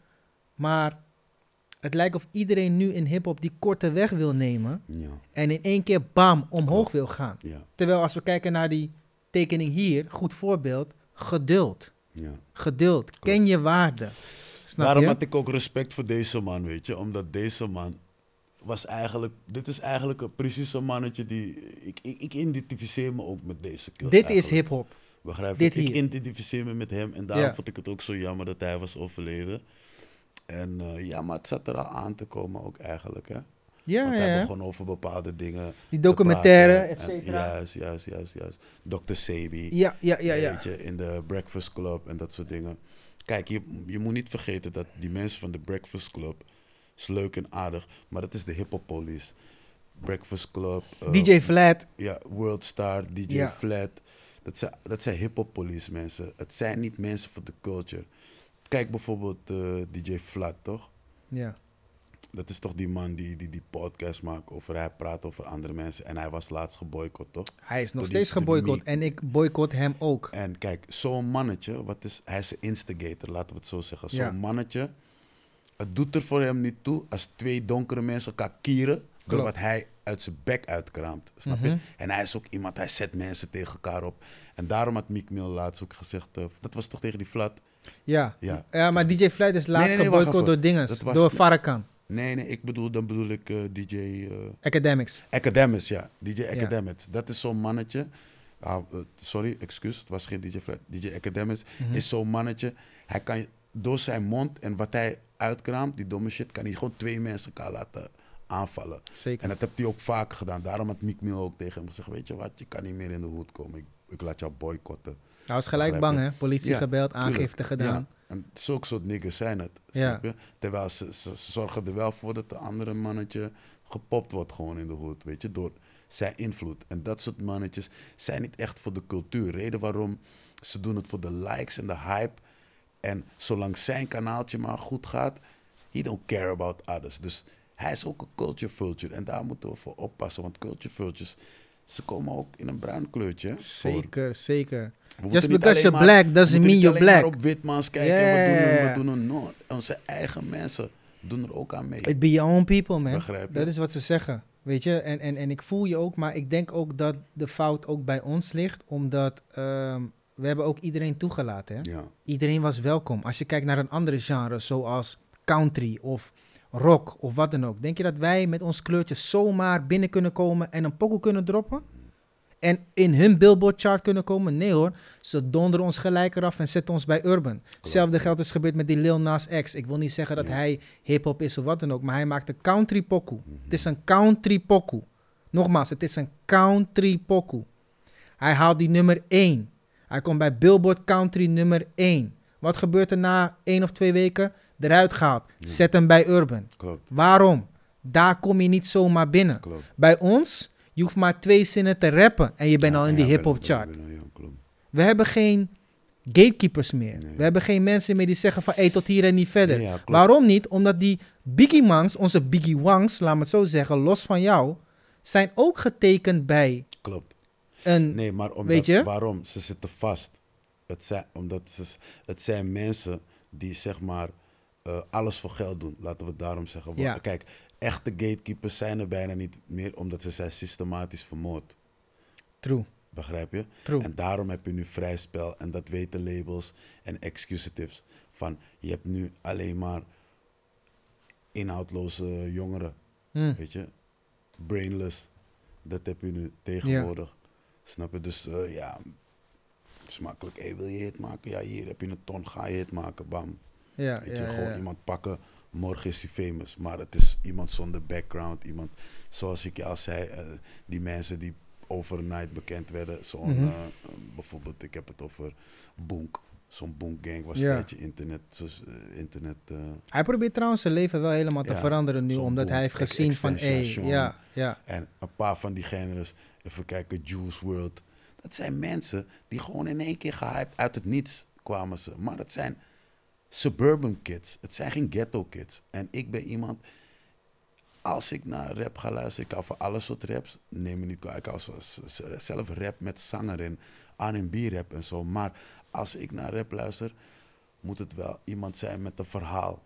Maar het lijkt of iedereen nu in hip-hop die korte weg wil nemen. Ja, En in één keer bam omhoog wil gaan. ja, Terwijl als we kijken naar die tekening hier, goed voorbeeld. Geduld. ja. Geduld. Ken je waarde. Snap Daarom je? had ik ook respect voor deze man, weet je. Omdat deze man was eigenlijk... Dit is eigenlijk een, precies een mannetje die... Ik, ik, ik identificeer me ook met deze. Dit is eigenlijk. hip-hop. Begrijp je? Ik identificeer me met hem. En daarom Ja. vond ik het ook zo jammer dat hij was overleden. En eh, ja, maar het zat er al aan te komen ook eigenlijk, hè. Ja, Want ja. hij ja. begon over bepaalde dingen Die documentaire, et cetera. Juist, juist, juist, juist. Dr. Sebi. Ja, ja, ja, ja. Weet je, in de Breakfast Club en dat soort dingen. Kijk, je, je moet niet vergeten dat die mensen van de Breakfast Club is leuk en aardig, maar dat is de hip-hop police. Breakfast Club, eh, DJ Flat. ja, World Star, DJ Ja. Flat. Dat zijn, dat zijn hip-hop police mensen. Het zijn niet mensen voor de culture. Kijk bijvoorbeeld eh, DJ Flat, toch? Ja. Dat is toch die man die, die die podcast maakt over hij praat over andere mensen. En hij was laatst geboycott, toch? Hij is nog Door steeds geboycott. En ik boycott hem ook. En kijk, zo'n mannetje, wat is, hij is een instigator, laten we het zo zeggen. Zo'n Ja. mannetje, het doet er voor hem niet toe als twee donkere mensen elkaar kieren door wat hij uit zijn bek uitkraamt. Snap Mhm. je? En hij is ook iemand, hij zet mensen tegen elkaar op. En daarom had Meek Mill laatst ook gezegd, eh, dat was toch tegen die flat? Ja. Ja. ja, maar DJ Flight is laatst nee, nee, even. door dinges. Was- Door Farrakhan. Nee, nee, ik bedoel, dan bedoel ik eh, DJ eh Academics. Academics, ja. DJ Academics. Dat is zo'n mannetje. Ah, sorry, excuus, het was geen DJ Flat. DJ Academics Mhm. is zo'n mannetje. Hij kan door zijn mond en wat hij uitkraamt, die domme shit, kan hij gewoon twee mensen elkaar laten aanvallen. Zeker. En dat heeft hij ook vaker gedaan. Daarom had Meek Mill ook tegen hem gezegd, weet je wat, je kan niet meer in de hoed komen. Ik, ik laat jou boycotten. Hij was gelijk bang, hè? Politie Ja, gebeld, tuurlijk. aangifte gedaan. Ja. En zulke soort niggers zijn het, Ja. snap je? Terwijl ze, ze, ze zorgen er wel voor dat de andere mannetje gepopt wordt gewoon in de hoed, weet je, door zijn invloed. En dat soort mannetjes zijn niet echt voor de cultuur. Reden waarom, ze doen het voor de likes en de hype. En zolang zijn kanaaltje maar goed gaat, he don't care about others. Dus hij is ook een culture vulture en daar moeten we voor oppassen. Want culture vultures, ze komen ook in een bruin kleurtje. voor. Zeker, zeker. We Just because you're maar- black we doesn't mean you're black. op witmans kijken en Ja, we doen, we er no. Onze eigen mensen doen er ook aan mee. It be your own people, man. Begrijp je? Dat is wat ze zeggen. Weet je, en, en, en ik voel je ook, maar ik denk ook dat de fout ook bij ons ligt, omdat ehm, we hebben ook iedereen toegelaten. Hè? Ja, Iedereen was welkom. Als je kijkt naar een andere genre, zoals country of rock of wat dan ook. Denk je dat wij met ons kleurtje zomaar binnen kunnen komen en een pokoe kunnen droppen? En in hun billboard chart kunnen komen? Nee hoor, ze donderen ons gelijk eraf en zetten ons bij Urban. Hetzelfde geldt is gebeurd met die Lil Nas X. Ik wil niet zeggen dat Ja. hij hip-hop is of wat dan ook, maar hij maakt een country pokoe. Mhm. Het is een country pokoe. Nogmaals, het is een country pokoe. Hij haalt die nummer 1. Hij komt bij Billboard Country nummer 1. Wat gebeurt er na één of twee weken? Eruit gehaald. Ja. Zet hem bij Urban. klopt, Waarom? Daar kom je niet zomaar binnen. klopt. Bij ons, je hoeft maar twee zinnen te rappen en je bent Ja, al in die hip-hop chart. ben-. We hebben geen gatekeepers meer. Nee. We hebben geen mensen meer die zeggen van hey, tot hier en niet verder. Ja. Waarom niet? Omdat die Biggie Mangs, onze Biggie Wangs, laat me het zo zeggen, los van jou, zijn ook getekend bij Klopt. een... Nee, maar omdat, Weet je? waarom? Ze zitten vast. Het zijn, omdat ze, het zijn mensen die zeg maar eh, alles voor geld doen. Laten we het daarom zeggen. Want, Ja. Kijk, echte gatekeepers zijn er bijna niet meer omdat ze zijn systematisch vermoord. True, Begrijp je? true. En daarom heb je nu vrij spel en dat weten labels en excusatives. Van je hebt nu alleen maar inhoudloze jongeren, Hm. weet je? Brainless. Dat heb je nu tegenwoordig. Snap je? Dus eh, ja, het is makkelijk. Hey, wil je hit maken? Ja, hier heb je een ton, ga je hit maken, bam. Ja, Weet ja, je, gewoon iemand pakken, morgen is hij famous. Maar het is iemand zonder background, iemand, zoals ik al zei, eh, die mensen die overnight bekend werden. Zo'n, Mhm. eh, bijvoorbeeld, ik heb het over Boonk. Zo'n Boonk Gang was Ja. een internet, eh, internet Hij probeert trouwens zijn leven wel helemaal te Ja, veranderen nu, omdat hij heeft gezien van, hey, ja, ja. En een paar van die genres, even kijken, Juice World. Dat zijn mensen die gewoon in één keer gehyped uit het niets kwamen ze. Maar het zijn suburban kids. Het zijn geen ghetto kids. En ik ben iemand, als ik naar rap ga luisteren, ik hou van alle soort raps. Neem me niet kwalijk, ik hou zelf rap met zanger en R&B rap en zo. Maar als ik naar rap luister, moet het wel iemand zijn met een verhaal.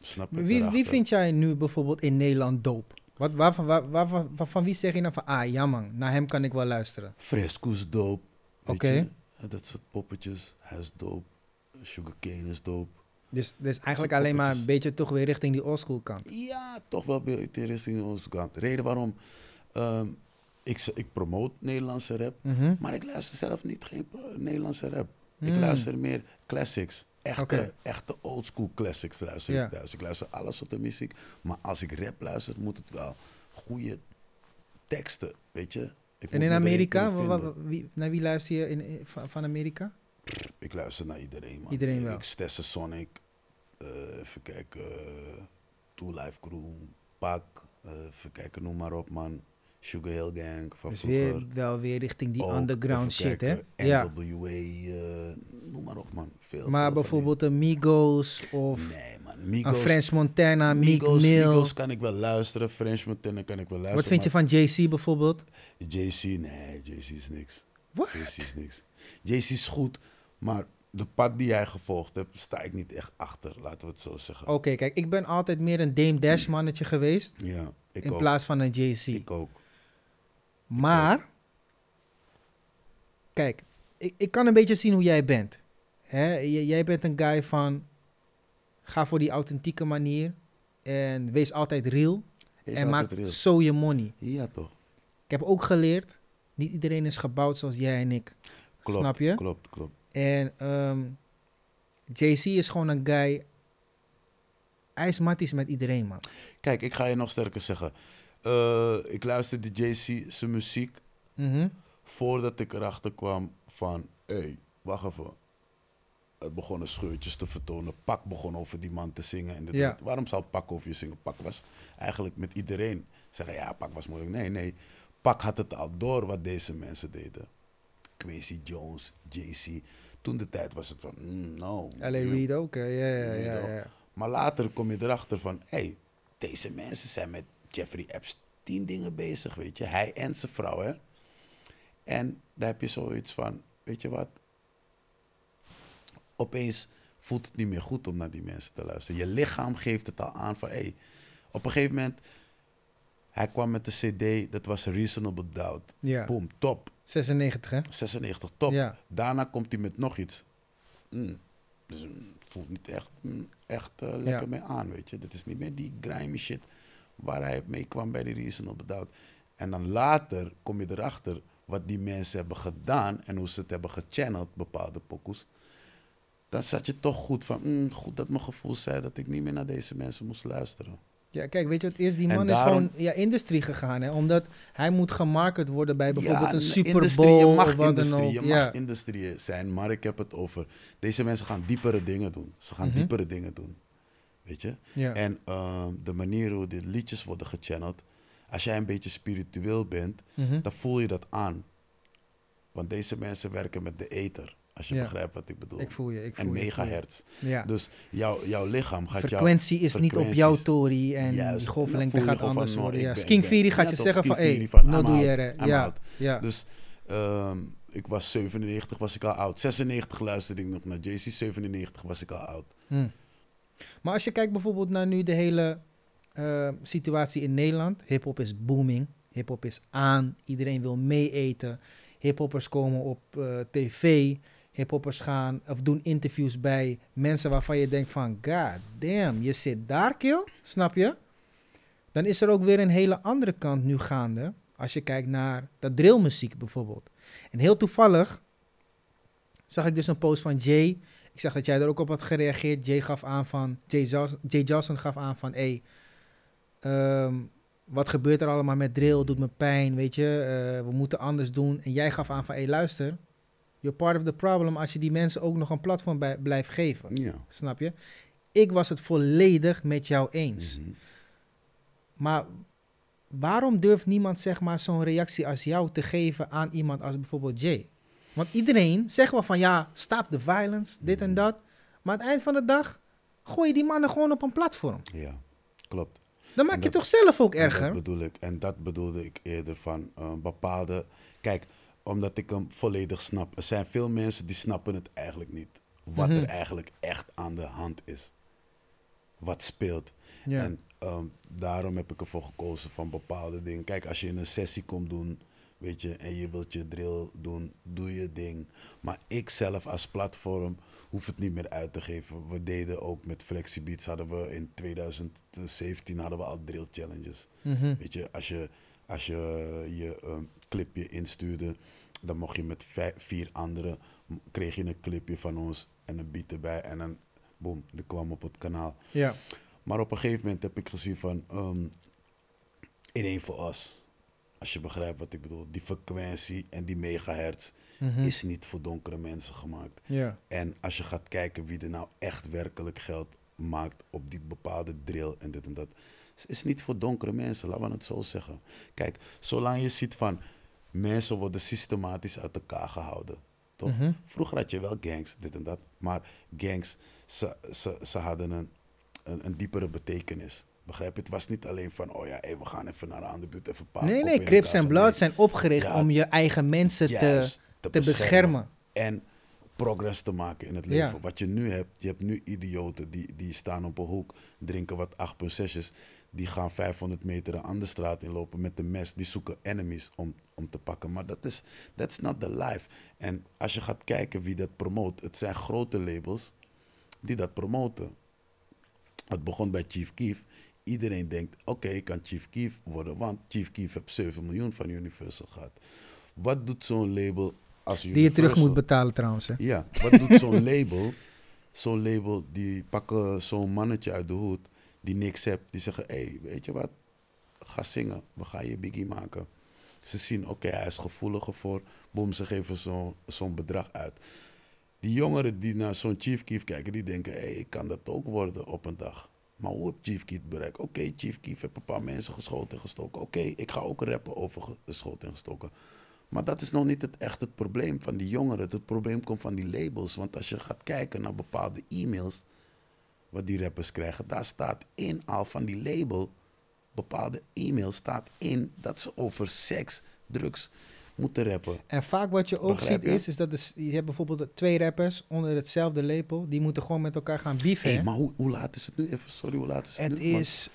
Snap je? Wie, wie vind jij nu bijvoorbeeld in Nederland dope? Wat, waarvan, waar, waarvan, waarvan wie zeg je dan van, ah ja man, naar hem kan ik wel luisteren. Fresco is dope. weet Oké. Dat soort poppetjes. Hij is dope. Sugarcane is dope. Dus, dus eigenlijk alleen maar een beetje toch weer richting die oldschool kant. Ja, toch wel richting onze kant. Reden waarom ehm, ik, ik promoot Nederlandse rap. Mhm. Maar ik luister zelf niet geen Nederlandse rap. Ik Mm. luister meer classics. Echte, echte oldschool classics luister Ja. ik thuis. Ik luister alle soorten muziek. Maar als ik rap luister, moet het wel goede teksten, weet je. Ik En in Amerika, wie, naar wie luister je in, van Amerika? Ik luister naar iedereen, man. Iedereen wel. Ik Stesse Sonic, eh, even kijken, uh, Two Life Crew, Pak, eh, even kijken, noem maar op, man. Sugar Hill Gang van Dus vroeger. weer, wel weer richting die Ook, underground shit, hè? Ja. NWA, noem maar op, man. Veel, Maar veel bijvoorbeeld een Migos of Nee, man. Migos, French Montana, Meek Migos, Mill. Migos kan ik wel luisteren. French Montana kan ik wel luisteren. Wat vind je van JC bijvoorbeeld? JC, nee, JC is niks. Wat? JC is niks. JC is goed, maar de pad die jij gevolgd hebt, sta ik niet echt achter, laten we het zo zeggen. Oké, kijk, ik ben altijd meer een Dame Dash mannetje geweest Ja, ik in ook. plaats van een JC. Ik ook. Maar, kijk, ik, ik kan een beetje zien hoe jij bent. Hè? Jij bent een guy van, ga voor die authentieke manier en wees altijd real en maak real. zo je money. Ja, toch? Ik heb ook geleerd, niet iedereen is gebouwd zoals jij en ik. Klopt, Snap je? Klopt, klopt. En ehm, JC is gewoon een guy, hij is matties met iedereen, man. Kijk, ik ga je nog sterker zeggen. Eh, ik luisterde JC zijn muziek Mhm. voordat ik erachter kwam van... Hé, hey, wacht even. Het begonnen scheurtjes te vertonen. Pak begon over die man te zingen. En Ja. Waarom zou Pak over je zingen? Pak was eigenlijk met iedereen zeggen... Ja, Pak was moeilijk. Nee, nee. Pak had het al door wat deze mensen deden. Quincy Jones, JC. Toen de tijd was het van... mm, no. L.A. Reid ook, hè? ja, ja, ja. Maar later kom je erachter van, hé, hey, deze mensen zijn met Jeffrey Epstein dingen bezig, weet je. Hij en zijn vrouw, hè. En daar heb je zoiets van, weet je wat? Opeens voelt het niet meer goed om naar die mensen te luisteren. Je lichaam geeft het al aan van, hé, hey, op een gegeven moment, hij kwam met de cd, dat was Reasonable Doubt. Ja. Boom, top. 96, hè? 96, top. Ja. Daarna komt hij met nog iets. Mm. Dus mm, voelt niet echt, mm, echt eh, lekker Ja. mee aan, weet je. Dit is niet meer die grimy shit waar hij mee kwam bij die Reasonable Doubt. En dan later kom je erachter wat die mensen hebben gedaan en hoe ze het hebben gechanneld, bepaalde pokoes. Dan zat je toch goed van, goed dat mijn gevoel zei dat ik niet meer naar deze mensen moest luisteren. Ja, kijk, weet je wat eerst? Die man daarom- is gewoon ja, industrie gegaan, hè? Omdat hij moet gemarket worden bij bijvoorbeeld Ja, een Super industrie, Bowl je mag of wat industrie, dan ook. Je mag ja. industrie zijn, maar ik heb het over... Deze mensen gaan diepere dingen doen. Ze gaan Mhm. diepere dingen doen. Weet je? ja. En ehm, de manier hoe de liedjes worden gechanneld... Als jij een beetje spiritueel bent, Mhm. dan voel je dat aan. Want deze mensen werken met de ether. Als je Ja. begrijpt wat ik bedoel. Ik voel je, ik voel en je, je. megahertz. Ja. Dus jouw, jouw lichaam gaat frequentie is niet op jouw tory en Juist. die golflengte je gaat anders worden. Ja. Fury gaat je zeggen van, hé, van, no doe je Ja. Dus ehm, ik was 97, was ik al oud. 96 luisterde ik nog naar JC, 97 was ik al oud. Hm. Maar als je kijkt bijvoorbeeld naar nu de hele eh, situatie in Nederland. Hip-hop is booming. Hip-hop is aan. Iedereen wil meeeten. Hip-hoppers komen op eh, tv. Hip-hoppers gaan of doen interviews bij mensen waarvan je denkt van... God damn, je zit daar, kill. Snap je? Dan is er ook weer een hele andere kant nu gaande. Als je kijkt naar dat drillmuziek bijvoorbeeld. En heel toevallig zag ik dus een post van Jay. Ik zag dat jij er ook op had gereageerd. Jay gaf aan van. Jay, Johnson gaf aan van. Hey, ehm, wat gebeurt er allemaal met drill? Doet me pijn, weet je. eh, we moeten anders doen. En jij gaf aan van. Hey, luister. You're part of the problem als je die mensen ook nog een platform bij, blijft geven. Ja. Snap je? Ik was het volledig met jou eens. Mhm. Maar waarom durft niemand zeg maar zo'n reactie als jou te geven aan iemand als bijvoorbeeld Jay? Want iedereen zegt wel van ja, stop the violence, dit en dat. Maar aan het eind van de dag gooi je die mannen gewoon op een platform. Ja, klopt. Dan maak je toch zelf ook En Dat erger? bedoel ik. En dat bedoelde ik eerder van een bepaalde. Kijk, omdat ik hem volledig snap. Er zijn veel mensen die snappen het eigenlijk niet. Wat Mhm. er eigenlijk echt aan de hand is. Wat speelt. Ja. En ehm, daarom heb ik ervoor gekozen van bepaalde dingen. Kijk, als je in een sessie komt doen, weet je, en je wilt je drill doen, doe je ding. Maar ik zelf als platform hoef het niet meer uit te geven. We deden ook met Flexibeats, hadden we in 2017 hadden we al drill challenges. Mhm. Weet je, als je als je, je ehm, clipje instuurde, dan mocht je met vijf, vier anderen, kreeg je een clipje van ons en een beat erbij. En dan, boom, die kwam op het kanaal. Ja. Maar op een gegeven moment heb ik gezien van, ehm in één voor us. Als je begrijpt wat ik bedoel. Die frequentie en die megahertz Mhm. is niet voor donkere mensen gemaakt. ja. En als je gaat kijken wie er nou echt werkelijk geld maakt op die bepaalde drill en dit en dat, is- is niet voor donkere mensen, laten we het zo zeggen. Kijk, zolang je ziet van mensen worden systematisch uit elkaar gehouden. Toch? Mhm. Vroeger had je wel gangs, dit en dat, maar gangs, ze, ze, ze hadden een, een, een diepere betekenis. Begrijp je? Het was niet alleen van, oh ja, hey, we gaan even naar de andere buurt, even paar Nee, nee, Crips en. Bloods zijn opgericht Ja, om je eigen mensen te, Juist, te beschermen. en progress te maken in het Ja. leven. Wat je nu hebt, je hebt nu idioten die, die staan op een hoek, drinken wat 8.6's, die gaan 500 meter een andere straat inlopen met een mes, die zoeken enemies om, om te pakken. Maar dat is, that's not the life. En als je gaat kijken wie dat promoot, het zijn grote labels die dat promoten. Het begon bij Chief Keef. Iedereen denkt, oké, ik kan Chief Keef worden, want Chief Keef heeft 7 miljoen van Universal gehad. Wat doet zo'n label als Die je terug Universal? moet betalen trouwens. Hè? Ja, wat doet zo'n label? Zo'n label, die pakken zo'n mannetje uit de hoed die niks hebt. Die zeggen, hé, hey, weet je wat? Ga zingen, we gaan je biggie maken. Ze zien, oké, hij is gevoeliger voor. Boom, ze geven zo'n bedrag uit. Die jongeren die naar zo'n Chief Keef kijken, die denken, hé, hey, ik kan dat ook worden op een dag. Maar hoe heb Chief Keef bereikt? Oké, Chief Keef heeft een paar mensen geschoten en gestoken. Oké, ik ga ook rappen over ge- geschoten en gestoken. Maar dat is nog niet het, echt het probleem van die jongeren. Het probleem komt van die labels. Want als je gaat kijken naar bepaalde e-mails, wat die rappers krijgen, daar staat in al van die label, bepaalde e-mails staat in dat ze over seks, drugs moeten rappen. En vaak wat je ook Begrijp ziet je? is, is dat de, je hebt bijvoorbeeld twee rappers onder hetzelfde label. Die moeten gewoon met elkaar gaan beefen. Hè? maar hoe, hoe laat is het nu? Even, sorry, hoe laat is het, het nu? Want is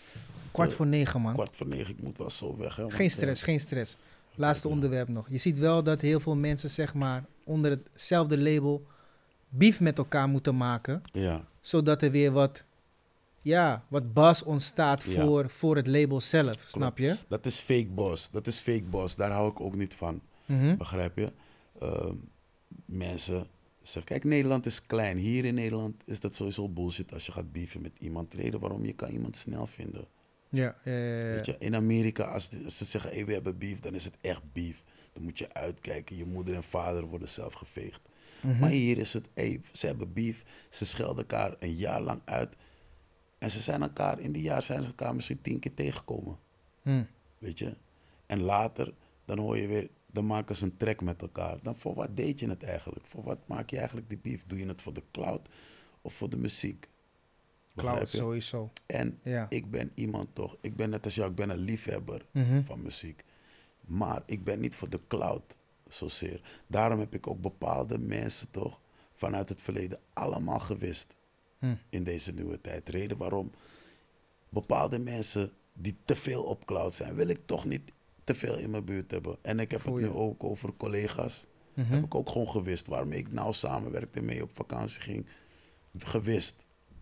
kwart voor negen, man. kwart voor negen, ik moet wel zo weg. Hè, want, Geen eh, stress, geen stress. Laatste onderwerp nog. Je ziet wel dat heel veel mensen, zeg maar, onder hetzelfde label beef met elkaar moeten maken. ja, Zodat er weer wat, ja, wat buzz ontstaat Ja. voor, voor het label zelf. Snap je? dat is fake boss. Dat is fake boss. Daar hou ik ook niet van. Mhm. Begrijp je? Ehm, mensen zeggen, kijk, Nederland is klein. Hier in Nederland is dat sowieso bullshit als je gaat beefen met iemand. Reden waarom je kan iemand snel vinden. Ja, ja, ja, ja. Weet je, in Amerika, als, de- als ze zeggen, hey, we hebben beef, dan is het echt beef. Dan moet je uitkijken. Je moeder en vader worden zelf geveegd. Mhm. Maar hier is het, hey, ze hebben beef. Ze schelden elkaar een jaar lang uit. En ze zijn elkaar, in die jaar zijn ze elkaar misschien tien keer tegengekomen. Hm. Weet je? En later, dan hoor je weer, dan maken ze een track met elkaar. Dan voor wat deed je het eigenlijk? Voor wat maak je eigenlijk die beef? Doe je het voor de cloud of voor de muziek? Cloud sowieso. En Ja. ik ben iemand toch, ik ben net als jou, ik ben een liefhebber Mhm. van muziek. Maar ik ben niet voor de cloud zozeer. Daarom heb ik ook bepaalde mensen toch vanuit het verleden allemaal gewist Hm. in deze nieuwe tijd. Reden waarom bepaalde mensen die te veel op cloud zijn, wil ik toch niet te veel in mijn buurt hebben. En ik heb het nu ook over collega's. Mhm. Heb ik ook gewoon gewist waarmee ik nou samenwerkte en mee op vakantie ging. Gewist.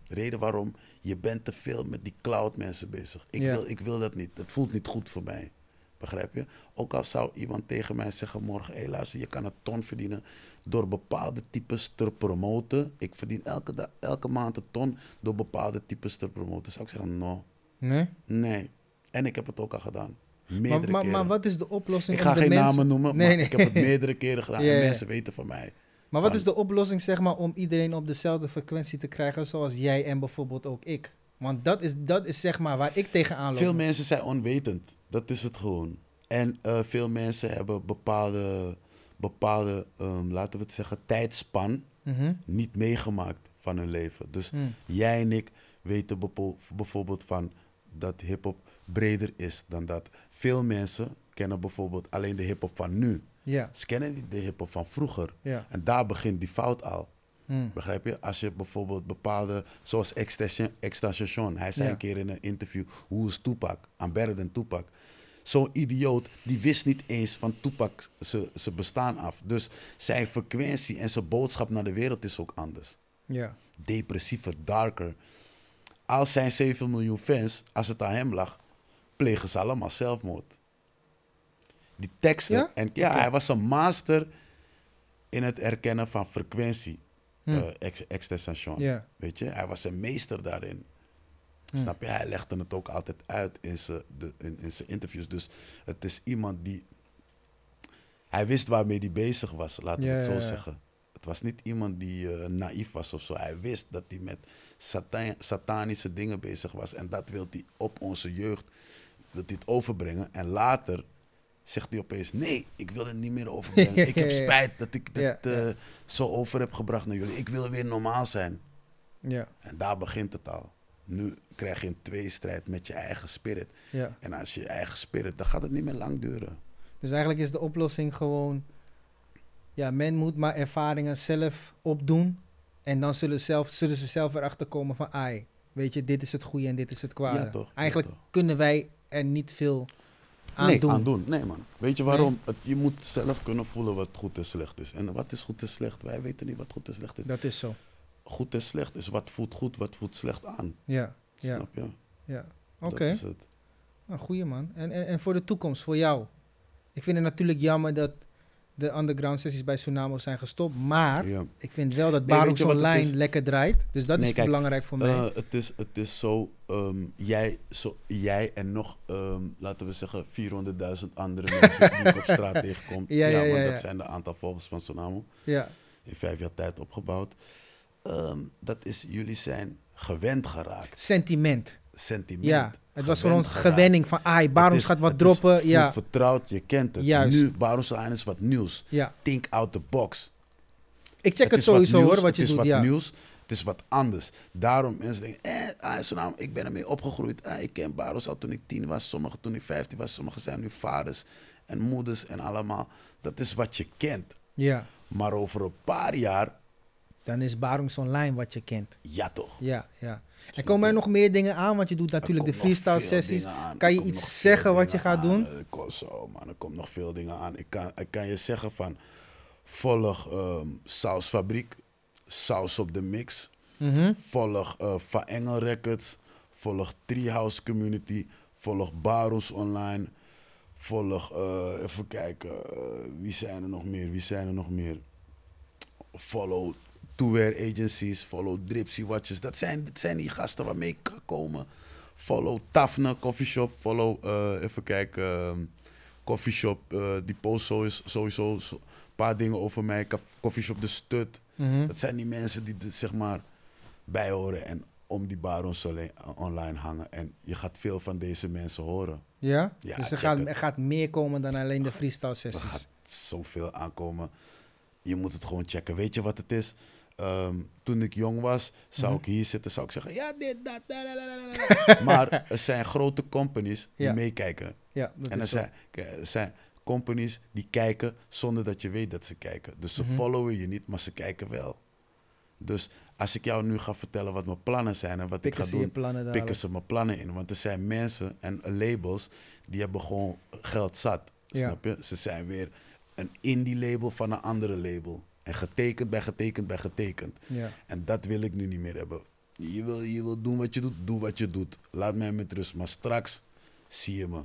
Reden waarom je bent te veel met die cloud mensen bezig. Ik, Ja. wil, ik wil dat niet. Het voelt niet goed voor mij. Begrijp je? Ook al zou iemand tegen mij zeggen morgen, hé luister, je kan een ton verdienen door bepaalde types te promoten. Ik verdien elke, da- elke maand een ton door bepaalde types te promoten. Zou ik zeggen, no, Nee? nee. En ik heb het ook al gedaan. Meerdere Maar, maar, keren. maar wat is de oplossing ik ga geen mensen... namen noemen, Nee, maar nee. ik heb het meerdere keren gedaan. En mensen weten van mij. Maar wat van- is de oplossing, zeg maar, om iedereen op dezelfde frequentie te krijgen, zoals jij en bijvoorbeeld ook ik? Want dat is, dat is zeg maar waar ik tegenaan loop. Veel mensen zijn onwetend. Dat is het gewoon. En eh, veel mensen hebben bepaalde, bepaalde ehm, laten we het zeggen, tijdspan Mhm. niet meegemaakt van hun leven. Dus Mm. jij en ik weten bijvoorbeeld van dat hip-hop breder is dan dat. Veel mensen kennen bijvoorbeeld alleen de hip-hop van nu. Ze kennen niet de hip-hop van vroeger. En daar begint die fout al. Mm. Begrijp je? Als je bijvoorbeeld bepaalde, zoals Extension, hij zei Ja. een keer in een interview, hoe is Tupac? Better than Tupac. Zo'n idioot, die wist niet eens van Tupac zijn bestaan af. Dus zijn frequentie en zijn boodschap naar de wereld is ook anders. Ja. Depressiever, darker. Als zijn 7 miljoen fans, als het aan hem lag, plegen ze allemaal zelfmoord. Die teksten. Ja? En ja, hij was een master in het erkennen van frequentie. Hm. eh. Ja. Weet je, hij was een meester daarin. Hm. Snap je? Hij legde het ook altijd uit in zijn, de, in, in zijn interviews. Dus het is iemand die. Hij wist waarmee hij bezig was, laten we het zo zeggen. Het was niet iemand die eh, naïef was of zo. Hij wist dat hij met sata- satanische dingen bezig was. En dat wil hij op onze jeugd wil hij het overbrengen. En later zegt hij opeens: Nee, ik wil het niet meer overbrengen. ik heb spijt dat ik dit ja. eh, zo over heb gebracht naar jullie. Ik wil weer normaal zijn. Ja. En daar begint het al. Nu krijg je een tweestrijd met je eigen spirit. Ja. En als je je eigen spirit, dan gaat het niet meer lang duren. Dus eigenlijk is de oplossing gewoon... Ja, men moet maar ervaringen zelf opdoen. En dan zullen, zelf, zullen ze zelf erachter komen van... Ai, weet je, dit is het goede en dit is het kwade. Ja, toch, ja, Eigenlijk toch. kunnen wij er niet veel aan nee, doen. aan doen. Nee, man. Weet je waarom? Het, je moet zelf kunnen voelen wat goed en slecht is. En wat is goed en slecht? Wij weten niet wat goed en slecht is. Dat is zo. Goed en slecht is wat voelt goed, wat voelt slecht aan. Ja, ja, Snap je? ja. Dat Oké. is het. Nou, goeie man. En, en, en voor de toekomst, voor jou? Ik vind het natuurlijk jammer dat de underground sessies bij Tsunamo zijn gestopt. Maar Ja. ik vind wel dat Nee, Online lekker draait. Dus dat Nee, is kijk, belangrijk voor mij. Eh, het, is, het is zo, ehm, jij, zo, jij en nog, ehm, laten we zeggen, 400.000 andere mensen die ik op straat tegenkom. Ja, ja, ja, want ja. dat zijn de aantal volgers van Sonamo. ja, In vijf jaar tijd opgebouwd. Ehm, dat is, jullie zijn gewend geraakt. sentiment. Sentiment. Ja, het was voor ons geraakt. gewenning van, ai, Het Barons is- gaat wat het is droppen. voelt Ja, vertrouwd, je kent het. Juist. Nu, Barons Online is wat nieuws. ja. Think out the box. Ik check het, is sowieso nieuws, hoor, wat je het doet. is Ja. wat nieuws, het is wat anders. Daarom mensen denken, eh, ah, zo nou, ik ben ermee opgegroeid. Ah, ik ken Baros al toen ik tien was, sommigen toen ik vijftien was. Sommigen zijn nu vaders en moeders en allemaal. Dat is wat je kent. ja, Maar over een paar jaar, dan is Barons Online wat je kent. ja toch. Ja, ja. Er komen er nog meer dingen aan, want je doet natuurlijk de freestyle sessies. Kan je iets zeggen wat je gaat aan. doen? Zo, man. Er komt nog veel dingen aan. Ik kan, ik kan je zeggen van, volg ehm Sausfabriek, Saus op de Mix. Mhm. Volg eh, Van Engel Records. Volg Treehouse Community. Volg Barons Online. Volg, eh, even kijken, eh, wie zijn er nog meer? Wie zijn er nog meer? Follow Two-Wear Agencies. Follow Dripsy Watches. Dat zijn, dat zijn die gasten waarmee ik kan komen. Follow Tafne Coffee Shop. Follow, eh, even kijken, ehm, Coffee Shop. eh, die post sowieso, sowieso een paar dingen over mij. Ka- Coffee Shop De Stut. Mhm. Dat zijn die mensen die dit zeg maar bijhoren en om die barons alleen- online hangen. En je gaat veel van deze mensen horen. Ja? Ja, dus er gaat, er gaat meer komen dan alleen de freestyle Er sessies. gaat zoveel aankomen. Je moet het gewoon checken. Weet je wat het is? Ehm, toen ik jong was, zou Mhm. ik hier zitten, zou ik zeggen, ja, dit, dat, da. Maar er zijn grote companies die Ja. meekijken. Ja, dat En er zijn, er zijn companies die kijken zonder dat je weet dat ze kijken. Dus ze Mhm. followen je niet, maar ze kijken wel. Dus als ik jou nu ga vertellen wat mijn plannen zijn en wat Pikken ik ga doen, pikken dadelijk. ze mijn plannen in. Want er zijn mensen en labels die hebben gewoon geld zat. Ja. Snap je? Ze zijn weer een indie label van een andere label. En getekend bij getekend bij getekend. Ja. En dat wil ik nu niet meer hebben. Je wil, je wil doen wat je doet, doe wat je doet. Laat mij met rust. Maar straks zie je me.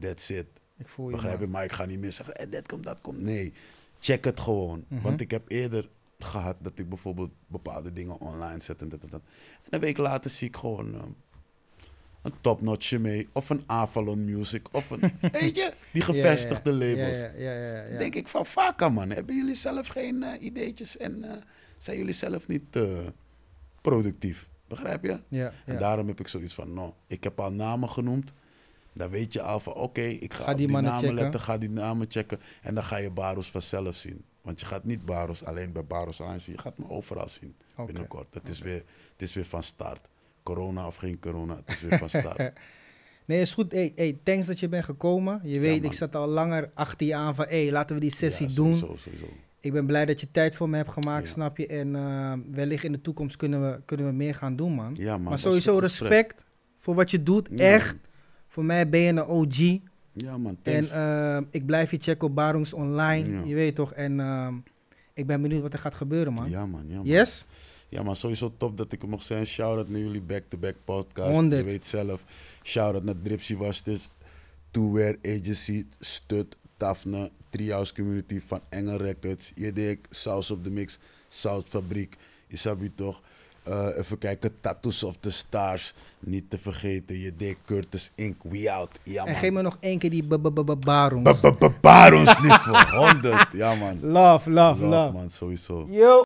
That's it. Ik voel je. Begrijp je? Maar ik ga niet meer zeggen, eh, dit komt, dat komt. Nee, check het gewoon. Mhm. Want ik heb eerder gehad dat ik bijvoorbeeld bepaalde dingen online zet en dat en dat. En een week later zie ik gewoon ehm, een topnotje mee. Of een Avalon Music. Of een, weet je, die gevestigde labels. Ja, ja, ja, ja, ja. Dan denk ik van, vaker man, hebben jullie zelf geen eh, ideetjes en eh, zijn jullie zelf niet eh, productief? Begrijp je? Ja, En daarom heb ik zoiets van, nou, ik heb al namen genoemd. Dan weet je al van, oké, ik ga, die namen checken. letten, ga die namen checken. En dan ga je Baros vanzelf zien. Want je gaat niet Baros alleen bij Baros aan zien. Je gaat me overal zien binnenkort. Het, is weer, het is weer van start. Corona of geen corona, het is weer van start. Nee, is goed. Hey, hey, thanks dat je bent gekomen. Je weet, ik zat al langer achter je aan van, hey, laten we die sessie Ja, doen. Sowieso, sowieso. Ik ben blij dat je tijd voor me hebt gemaakt, Ja. snap je? En eh, wellicht in de toekomst kunnen we, kunnen we meer gaan doen, man. Maar sowieso respect voor wat je doet. Echt. Voor mij ben je een OG. Ja, man. En Thanks. eh, ik blijf je checken op Barungs Online. Je weet toch? En ehm, ik ben benieuwd wat er gaat gebeuren, man. ja, man. Ja, man. Yes? Ja, maar sowieso top dat ik er mocht zijn. Shout-out naar jullie back-to-back podcast. 100. Je weet zelf. Shout-out naar Dripsy Wastes, Two Wear Agency, Stud, Tafne, Treehouse Community van Engel Records. Je deed Saus op de Mix, Zoutfabriek. Isabi toch? Eh, even kijken, Tattoos of the Stars. Niet te vergeten, je deed Curtis Inc. We out. Ja, En man. geef me nog één keer die b- b- b- Barungs. Ba- ba- ba- Barons lieve. 100. Ja, man. Love, love, Love, love. man, sowieso. Yo.